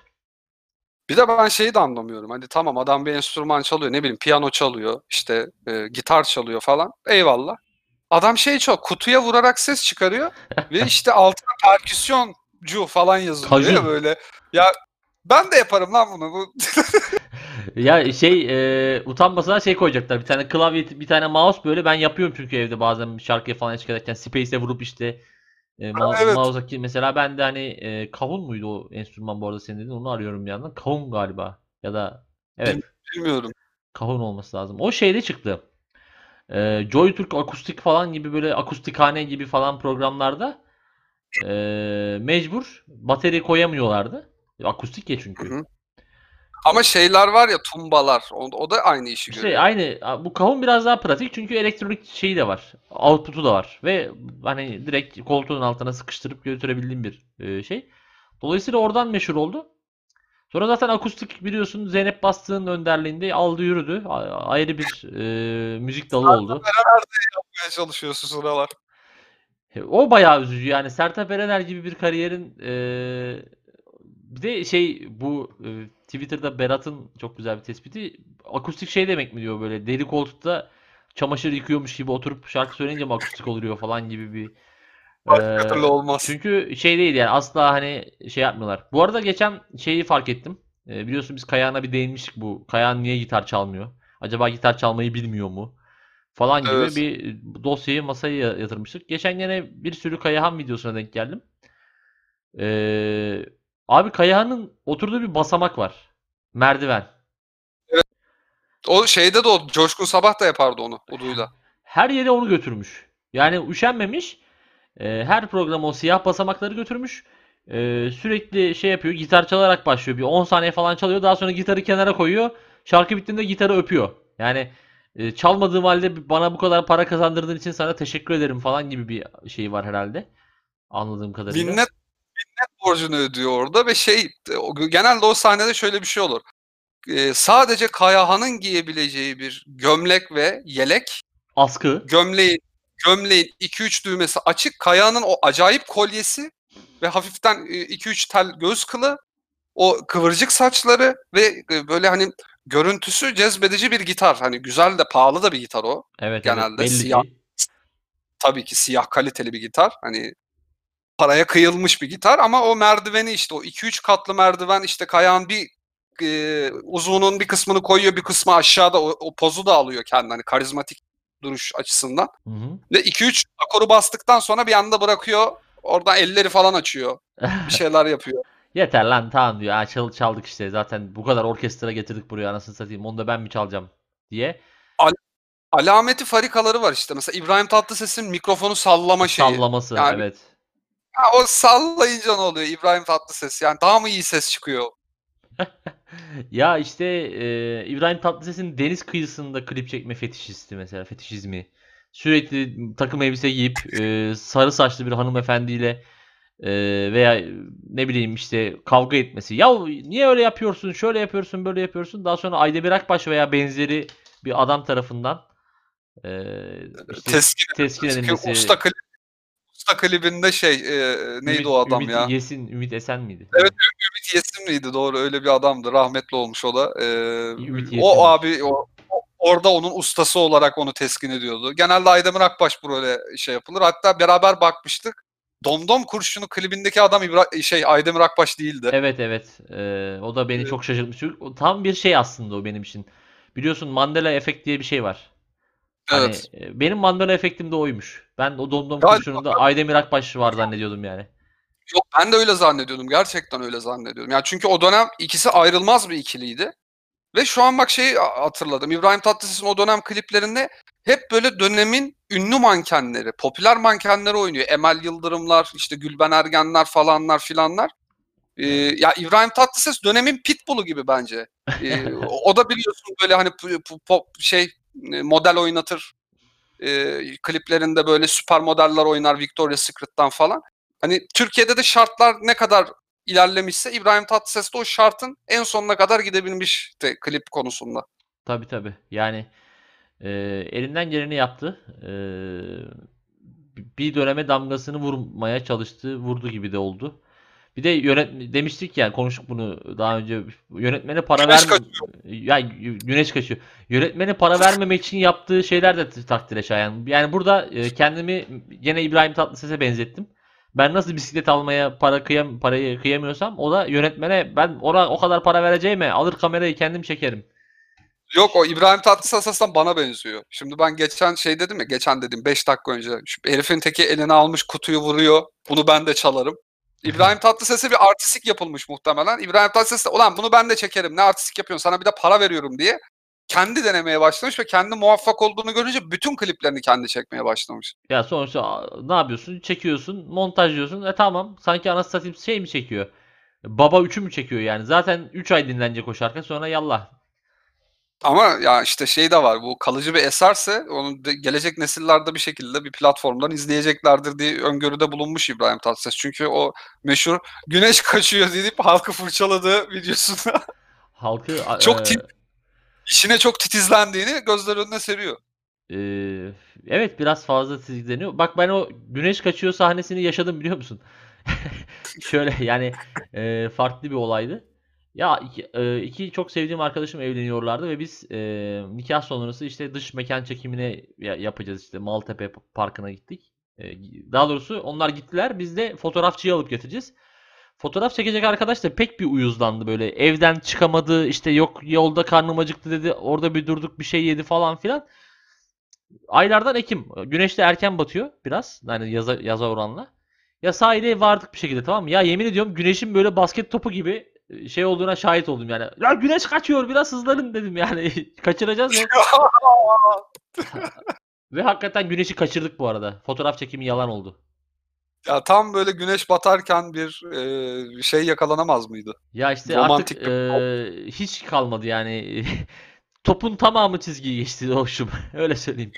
Bir de ben şeyi de anlamıyorum. Hani tamam adam bir enstrüman çalıyor, ne bileyim piyano çalıyor, işte e, gitar çalıyor falan. Eyvallah. Adam şey çok kutuya vurarak ses çıkarıyor ve işte altına perküsyoncu falan yazılıyor Kajun. ya böyle. Ya ben de yaparım lan bunu. Bu Ya şey e, utanmasına şey koyacaklar. Bir tane klavye, bir tane mouse böyle ben yapıyorum çünkü evde bazen şarkıya falan ederken space'e vurup işte e, mouse, evet. mouse'a mesela ben de hani e, kavun muydu o enstrüman bu arada senin dediğin onu arıyorum bir yandan. Kavun galiba ya da evet bilmiyorum. kavun olması lazım. O şeyde çıktı. E, Joytürk akustik falan gibi böyle akustikhane gibi falan programlarda e, mecbur bateri koyamıyorlardı. Akustik ya çünkü. Hı hı. Ama şeyler var ya tumbalar. O, o da aynı işi İşte görüyor. aynı bu kavun biraz daha pratik çünkü elektronik şeyi de var. Output'u da var ve hani direkt koltuğun altına sıkıştırıp götürebildiğim bir e, şey. Dolayısıyla oradan meşhur oldu. Sonra zaten akustik biliyorsun Zeynep Bastık'ın önderliğinde aldı yürüdü. A- Ayrı bir e, müzik dalı oldu. Yapmaya çalışıyorsun sıralar. O bayağı üzücü yani Sertab Erener gibi bir kariyerin e, bir de şey bu e, Twitter'da Berat'ın çok güzel bir tespiti akustik şey demek mi diyor böyle deri koltukta çamaşır yıkıyormuş gibi oturup şarkı söyleyince mi akustik oluyor falan gibi bir Başka e, türlü olmaz. çünkü şey değil yani asla hani şey yapmıyorlar. Bu arada geçen şeyi fark ettim. E, biliyorsun biz Kayağan'a bir değinmiştik bu. Kayağan niye gitar çalmıyor? Acaba gitar çalmayı bilmiyor mu? Falan gibi Evet. bir dosyayı masaya ya- yatırmıştık. Geçen gene bir sürü Kayahan videosuna denk geldim. Ee, abi Kayahan'ın oturduğu bir basamak var. Merdiven. O şeyde de o Coşkun Sabah da yapardı onu uduyla. Her yere onu götürmüş. Yani üşenmemiş. Ee, her program o siyah basamakları götürmüş. Ee, sürekli şey yapıyor. Gitar çalarak başlıyor. Bir 10 saniye falan çalıyor. Daha sonra gitarı kenara koyuyor. Şarkı bittiğinde gitarı öpüyor. Yani e, çalmadığım halde bana bu kadar para kazandırdığın için sana teşekkür ederim falan gibi bir şey var herhalde. Anladığım kadarıyla. Minnet borcunu ödüyor orada ve şey genelde o sahnede şöyle bir şey olur. Ee, sadece Kayahan'ın giyebileceği bir gömlek ve yelek Askı. gömleğin gömleğin 2-3 düğmesi açık. Kayahan'ın o acayip kolyesi ve hafiften 2-3 tel göz kılı o kıvırcık saçları ve böyle hani görüntüsü cezbedici bir gitar. Hani güzel de pahalı da bir gitar o. Evet Genelde evet belli siyah. Tabii ki siyah kaliteli bir gitar. Hani paraya kıyılmış bir gitar ama o merdiveni işte o 2-3 katlı merdiven işte kayağın bir e, uzunun bir kısmını koyuyor bir kısmı aşağıda o, o pozu da alıyor kendine hani karizmatik duruş açısından. Hı hı. Ve 2-3 akoru bastıktan sonra bir anda bırakıyor. Oradan elleri falan açıyor. Bir şeyler yapıyor. Yeter lan tamam diyor. Ha, çal, çaldık işte. Zaten bu kadar orkestra getirdik buraya anasını satayım. Onu da ben mi çalacağım diye. Alameti farikaları var işte. Mesela İbrahim Tatlıses'in mikrofonu sallama şeyi. Sallaması Yani- evet. Ha, o sallayınca ne oluyor İbrahim Tatlıses? Yani daha mı iyi ses çıkıyor? Ya işte e, İbrahim Tatlıses'in deniz kıyısında klip çekme fetişisti mesela fetişizmi. Sürekli takım elbise giyip e, sarı saçlı bir hanımefendiyle e, veya e, ne bileyim işte kavga etmesi. Ya niye öyle yapıyorsun? Şöyle yapıyorsun, böyle yapıyorsun. Daha sonra Aydemir Akbaş veya benzeri bir adam tarafından e, işte Teskin, teskin edilmesi. usta, klip, usta klibinde şey e, neydi Ümit- o adam Ümit ya? Yesin, Ümit Esen miydi? Evet, Ümit Yesin miydi? Doğru öyle bir adamdı. Rahmetli olmuş o da. Ee, Ümit o abi o, orada onun ustası olarak onu teskin ediyordu. Genelde Aydemir Akbaş bu role şey yapılır. Hatta beraber bakmıştık. Domdom kurşunu klibindeki adam İbra- şey Aydemir Akbaş değildi. Evet evet. Ee, o da beni Evet. çok şaşırtmış. Tam bir şey aslında o benim için. Biliyorsun Mandela efekt diye bir şey var. Hani Evet. e, benim Mandela efektim de oymuş. Ben o Domdom kurşununda Aydemir Akbaş var zannediyordum yani. Yok ben de öyle zannediyordum. Gerçekten öyle zannediyordum. Yani çünkü o dönem ikisi ayrılmaz bir ikiliydi. Ve şu an bak şeyi hatırladım. İbrahim Tatlıses'in o dönem kliplerinde hep böyle dönemin ünlü mankenleri, popüler mankenleri oynuyor. Emel Yıldırımlar, işte Gülben Ergenler falanlar filanlar. Ee, ya İbrahim Tatlıses dönemin pitbull'u gibi bence. Ee, o da biliyorsun böyle hani pop şey e, model oynatır. Ee, kliplerinde böyle süper modeller oynar Victoria's Secret'tan falan. Hani Türkiye'de de şartlar ne kadar ilerlemişse İbrahim Tatlıses de o şartın en sonuna kadar gidebilmişti klip konusunda. Tabii tabii. Yani e, elinden geleni yaptı. E, bir döneme damgasını vurmaya çalıştı. Vurdu gibi de oldu. Bir de yönet demiştik yani konuştuk bunu daha önce. Yönetmene para verme ya güneş kaçıyor. Yönetmene para vermemek için yaptığı şeyler de takdire şayan. Yani burada e, kendimi gene İbrahim Tatlıses'e benzettim. Ben nasıl bisiklet almaya para kıyam parayı kıyamıyorsam o da yönetmene ben ona o kadar para vereceğime alır kamerayı kendim çekerim. Yok o İbrahim Tatlıses aslında bana benziyor. Şimdi ben geçen şey dedim ya geçen dedim 5 dakika önce. Şu herifin teki eline almış kutuyu vuruyor. Bunu ben de çalarım. İbrahim Tatlıses'e bir artistik yapılmış muhtemelen. İbrahim Tatlıses de ulan bunu ben de çekerim ne artistik yapıyorsun sana bir de para veriyorum diye kendi denemeye başlamış ve kendi muvaffak olduğunu görünce bütün kliplerini kendi çekmeye başlamış. Ya sonuçta ne yapıyorsun? Çekiyorsun, montajlıyorsun. E tamam. Sanki anası satayım şey mi çekiyor? Baba 3'ü mü çekiyor yani? Zaten 3 ay dinlenecek o şarkı sonra yallah. Ama ya işte şey de var bu kalıcı bir eserse onu gelecek nesillerde bir şekilde bir platformdan izleyeceklerdir diye öngörüde bulunmuş İbrahim Tatlıses. Çünkü o meşhur güneş kaçıyor deyip halkı fırçaladığı videosunda halkı çok e, tit, işine çok titizlendiğini gözler önüne seriyor. E, evet biraz fazla titizleniyor. Bak ben o güneş kaçıyor sahnesini yaşadım biliyor musun? Şöyle yani e, farklı bir olaydı. Ya iki, e, iki çok sevdiğim arkadaşım evleniyorlardı ve biz e, nikah sonrası işte dış mekan çekimine yapacağız işte Maltepe Parkı'na gittik. E, daha doğrusu onlar gittiler biz de fotoğrafçıyı alıp getireceğiz. Fotoğraf çekecek arkadaş da pek bir uyuzlandı böyle evden çıkamadı işte yok yolda karnım acıktı dedi orada bir durduk bir şey yedi falan filan. Aylardan Ekim güneş de erken batıyor biraz yani yaza, yaza oranla. Ya sahile vardık bir şekilde tamam mı? Ya yemin ediyorum güneşin böyle basket topu gibi şey olduğuna şahit oldum yani. Ya güneş kaçıyor biraz hızlanın dedim yani. Kaçıracağız ya. Ve hakikaten güneşi kaçırdık bu arada. Fotoğraf çekimi yalan oldu. Ya tam böyle güneş batarken bir e, şey yakalanamaz mıydı? Ya işte Romantik artık e, hiç kalmadı yani. Topun tamamı çizgiyi geçti hoşum. Öyle söyleyeyim.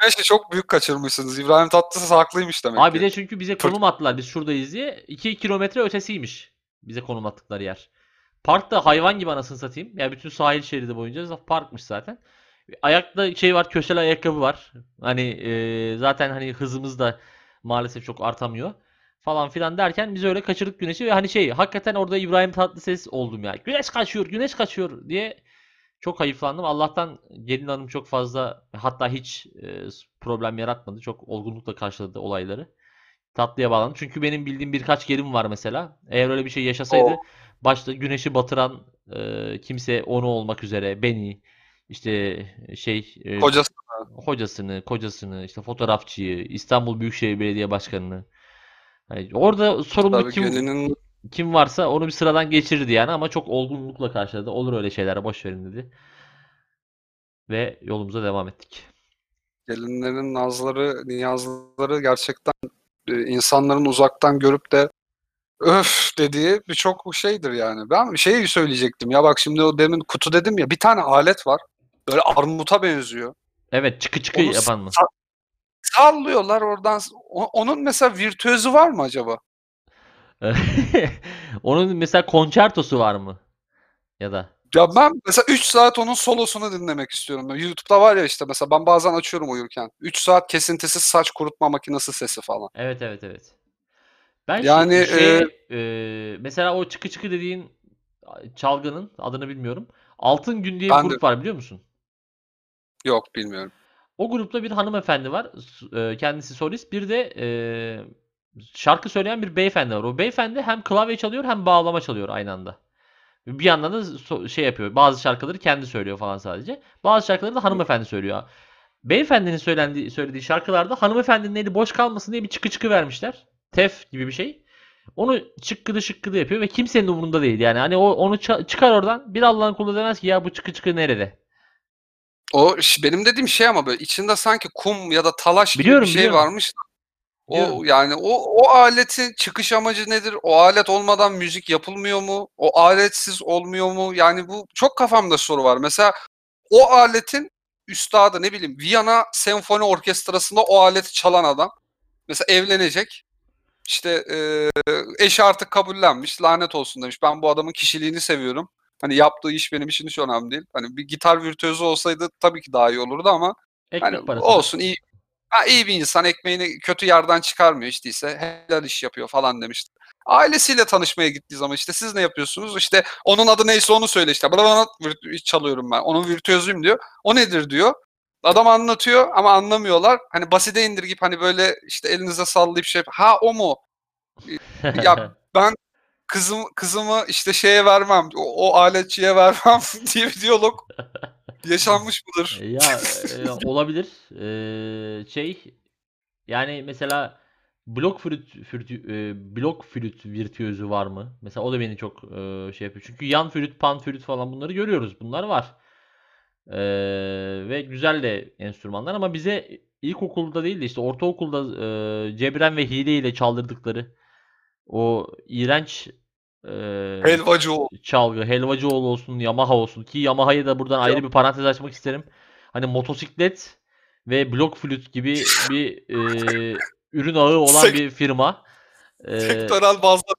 Güneşi çok büyük kaçırmışsınız. İbrahim Tatlıses haklıymış demek Abi ki. de çünkü bize konum attılar. Biz şuradayız diye. 2 kilometre ötesiymiş. Bize konum attıkları yer. Park da hayvan gibi anasını satayım. Yani bütün sahil şeridi boyunca parkmış zaten. Ayakta şey var, köşeli ayakkabı var. Hani e, zaten hani hızımız da maalesef çok artamıyor falan filan derken biz öyle kaçırdık güneşi ve hani şey hakikaten orada İbrahim Tatlıses oldum ya. Güneş kaçıyor, güneş kaçıyor diye çok hayıflandım. Allah'tan gelin hanım çok fazla hatta hiç e, problem yaratmadı. Çok olgunlukla karşıladı olayları tatlıya bağlandı. Çünkü benim bildiğim birkaç gelim var mesela. Eğer öyle bir şey yaşasaydı o. başta güneşi batıran e, kimse onu olmak üzere beni işte şey e, hocasını hocasını, kocasını, işte fotoğrafçıyı, İstanbul Büyükşehir Belediye Başkanı'nı yani orada sorumlu kim gelinin... kim varsa onu bir sıradan geçirirdi yani ama çok olgunlukla karşıladı. Olur öyle şeyler boş verin dedi. Ve yolumuza devam ettik. Gelinlerin nazları, niyazları gerçekten insanların uzaktan görüp de öf dediği birçok şeydir yani. Ben bir şey söyleyecektim ya bak şimdi o demin kutu dedim ya bir tane alet var. Böyle armuta benziyor. Evet çıkı çıkı Onu yapan mı? Sallıyorlar oradan. Onun mesela virtüözü var mı acaba? Onun mesela konçertosu var mı? Ya da ya ben mesela 3 saat onun solosunu dinlemek istiyorum. YouTube'da var ya işte mesela ben bazen açıyorum uyurken. 3 saat kesintisiz saç kurutma makinesi sesi falan. Evet evet evet. Ben yani şey, e, e, mesela o çıkı çıkı dediğin çalgının adını bilmiyorum. Altın Gün diye bir grup de... var biliyor musun? Yok bilmiyorum. O grupta bir hanımefendi var. Kendisi solist. Bir de e, şarkı söyleyen bir beyefendi var. O beyefendi hem klavye çalıyor hem bağlama çalıyor aynı anda. Bir yandan da şey yapıyor. Bazı şarkıları kendi söylüyor falan sadece. Bazı şarkıları da hanımefendi söylüyor. Beyefendinin söylendiği, söylediği şarkılarda hanımefendinin eli boş kalmasın diye bir çıkı çıkı vermişler. Tef gibi bir şey. Onu çıkkıdı şıkkıdı yapıyor ve kimsenin umurunda değil. Yani hani o onu çıkar oradan bir Allah'ın kulu demez ki ya bu çıkı çıkı nerede? O benim dediğim şey ama böyle içinde sanki kum ya da talaş biliyorum, gibi bir şey biliyorum. varmış. O yani o o aletin çıkış amacı nedir? O alet olmadan müzik yapılmıyor mu? O aletsiz olmuyor mu? Yani bu çok kafamda soru var. Mesela o aletin üstadı ne bileyim Viyana Senfoni Orkestrası'nda o aleti çalan adam mesela evlenecek. İşte e, eşi artık kabullenmiş. Lanet olsun demiş. Ben bu adamın kişiliğini seviyorum. Hani yaptığı iş benim için hiç önemli değil. Hani bir gitar virtüözü olsaydı tabii ki daha iyi olurdu ama Ekmek hani parası. olsun iyi Ha, iyi bir insan ekmeğini kötü yerden çıkarmıyor işte ise helal iş yapıyor falan demişti. Ailesiyle tanışmaya gittiği zaman işte siz ne yapıyorsunuz? İşte onun adı neyse onu söyle işte. Bana çalıyorum ben. Onun virtüözüyüm diyor. O nedir diyor. Adam anlatıyor ama anlamıyorlar. Hani basite indirgip hani böyle işte elinize sallayıp şey ha o mu? Ya ben kızım kızımı işte şeye vermem. O, o aletçiye vermem diye bir diyalog yaşanmış mıdır? Ya e, olabilir. Ee, şey yani mesela blok flüt, flütü, e, blok flüt virtüözü var mı? Mesela o da beni çok e, şey yapıyor. Çünkü yan flüt, pan flüt falan bunları görüyoruz. Bunlar var. Ee, ve güzel de enstrümanlar ama bize ilkokulda değil de işte ortaokulda e, cebren ve hile ile çaldırdıkları o iğrenç e, Helvacı o. çalgı, Helvacıoğlu olsun, Yamaha olsun ki Yamaha'yı da buradan ayrı bir parantez açmak isterim. Hani motosiklet ve blok flüt gibi bir e, ürün ağı olan Sek- bir firma. E, Sektörel bazda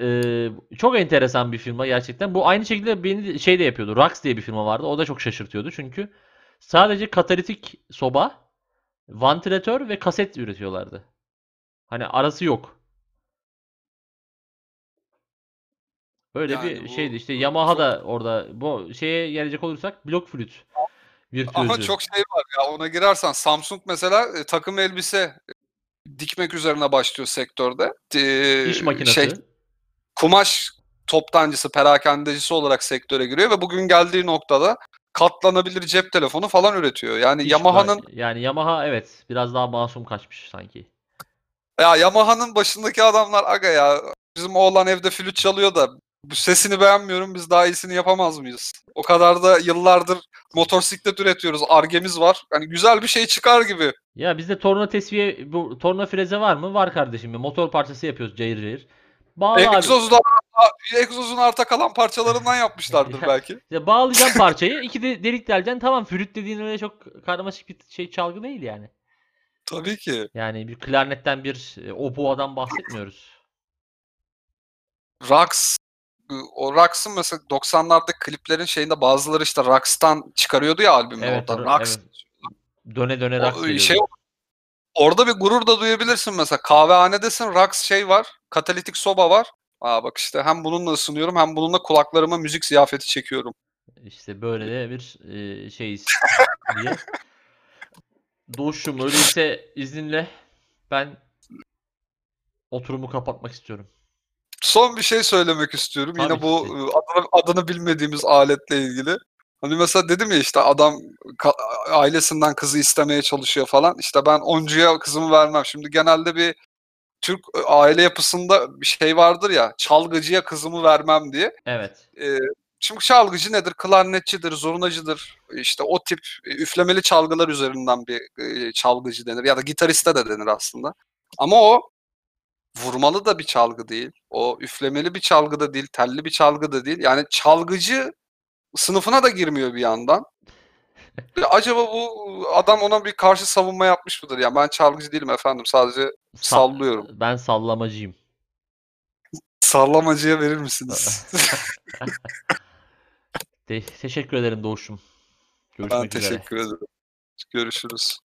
e, çok enteresan bir firma gerçekten. Bu aynı şekilde beni şey de yapıyordu. Rax diye bir firma vardı. O da çok şaşırtıyordu. Çünkü sadece katalitik soba, vantilatör ve kaset üretiyorlardı. Hani arası yok. Öyle Yani bir bu şeydi. İşte Yamaha da orada bu şeye gelecek olursak blok flüt Ama virtüözü. çok şey var ya ona girersen Samsung mesela e, takım elbise e, dikmek üzerine başlıyor sektörde. E, İş makinesi. Şey, kumaş toptancısı, perakendecisi olarak sektöre giriyor ve bugün geldiği noktada katlanabilir cep telefonu falan üretiyor. Yani Yamaha'nın ma- yani Yamaha evet biraz daha masum kaçmış sanki. ya Yamaha'nın başındaki adamlar aga ya bizim oğlan evde flüt çalıyor da bu sesini beğenmiyorum biz daha iyisini yapamaz mıyız? O kadar da yıllardır motosiklet üretiyoruz. Argemiz var. Hani güzel bir şey çıkar gibi. Ya bizde torna tesviye bu torna freze var mı? Var kardeşim. ya. Motor parçası yapıyoruz cayır cayır. Bağla abi. Egzozu da egzozun arta kalan parçalarından yapmışlardır Ya- belki. İşte bağlayacaksın parçayı. iki de delik deleceksin. Tamam flüt dediğin öyle çok karmaşık bir şey çalgı değil yani. Tabii ki. Yani bir klarnetten bir e, oboadan bahsetmiyoruz. Rax o Rax'ın mesela 90'larda kliplerin şeyinde bazıları işte Rax'tan çıkarıyordu ya albümü Evet, orada. ra- Rax Döne döne o- rock geliyordu. şey orada bir gurur da duyabilirsin mesela. Kahvehanedesin Rax şey var. Katalitik soba var. Aa bak işte hem bununla ısınıyorum hem bununla kulaklarıma müzik ziyafeti çekiyorum. İşte böyle de bir e, şeyiz diye. Doğuş'um öyleyse izninle ben oturumu kapatmak istiyorum. Son bir şey söylemek istiyorum. Tabii Yine bu e, adını, adını bilmediğimiz aletle ilgili. Hani mesela dedim ya işte adam ailesinden kızı istemeye çalışıyor falan. İşte ben oncuya kızımı vermem. Şimdi genelde bir Türk e, aile yapısında bir şey vardır ya çalgıcıya kızımı vermem diye. Evet. E, şimdi çalgıcı nedir? Klarnetçidir, zurnacıdır. İşte o tip e, üflemeli çalgılar üzerinden bir çalgıcı denir. Ya da gitariste de denir aslında. Ama o vurmalı da bir çalgı değil. O üflemeli bir çalgı da değil, telli bir çalgı da değil. Yani çalgıcı sınıfına da girmiyor bir yandan. Ya acaba bu adam ona bir karşı savunma yapmış mıdır? Yani ben çalgıcı değilim efendim. Sadece Sa- sallıyorum. Ben sallamacıyım. Sallamacıya verir misiniz? Te- teşekkür ederim Doğuş'um. ben Görüşmek üzere. teşekkür ederim. Görüşürüz.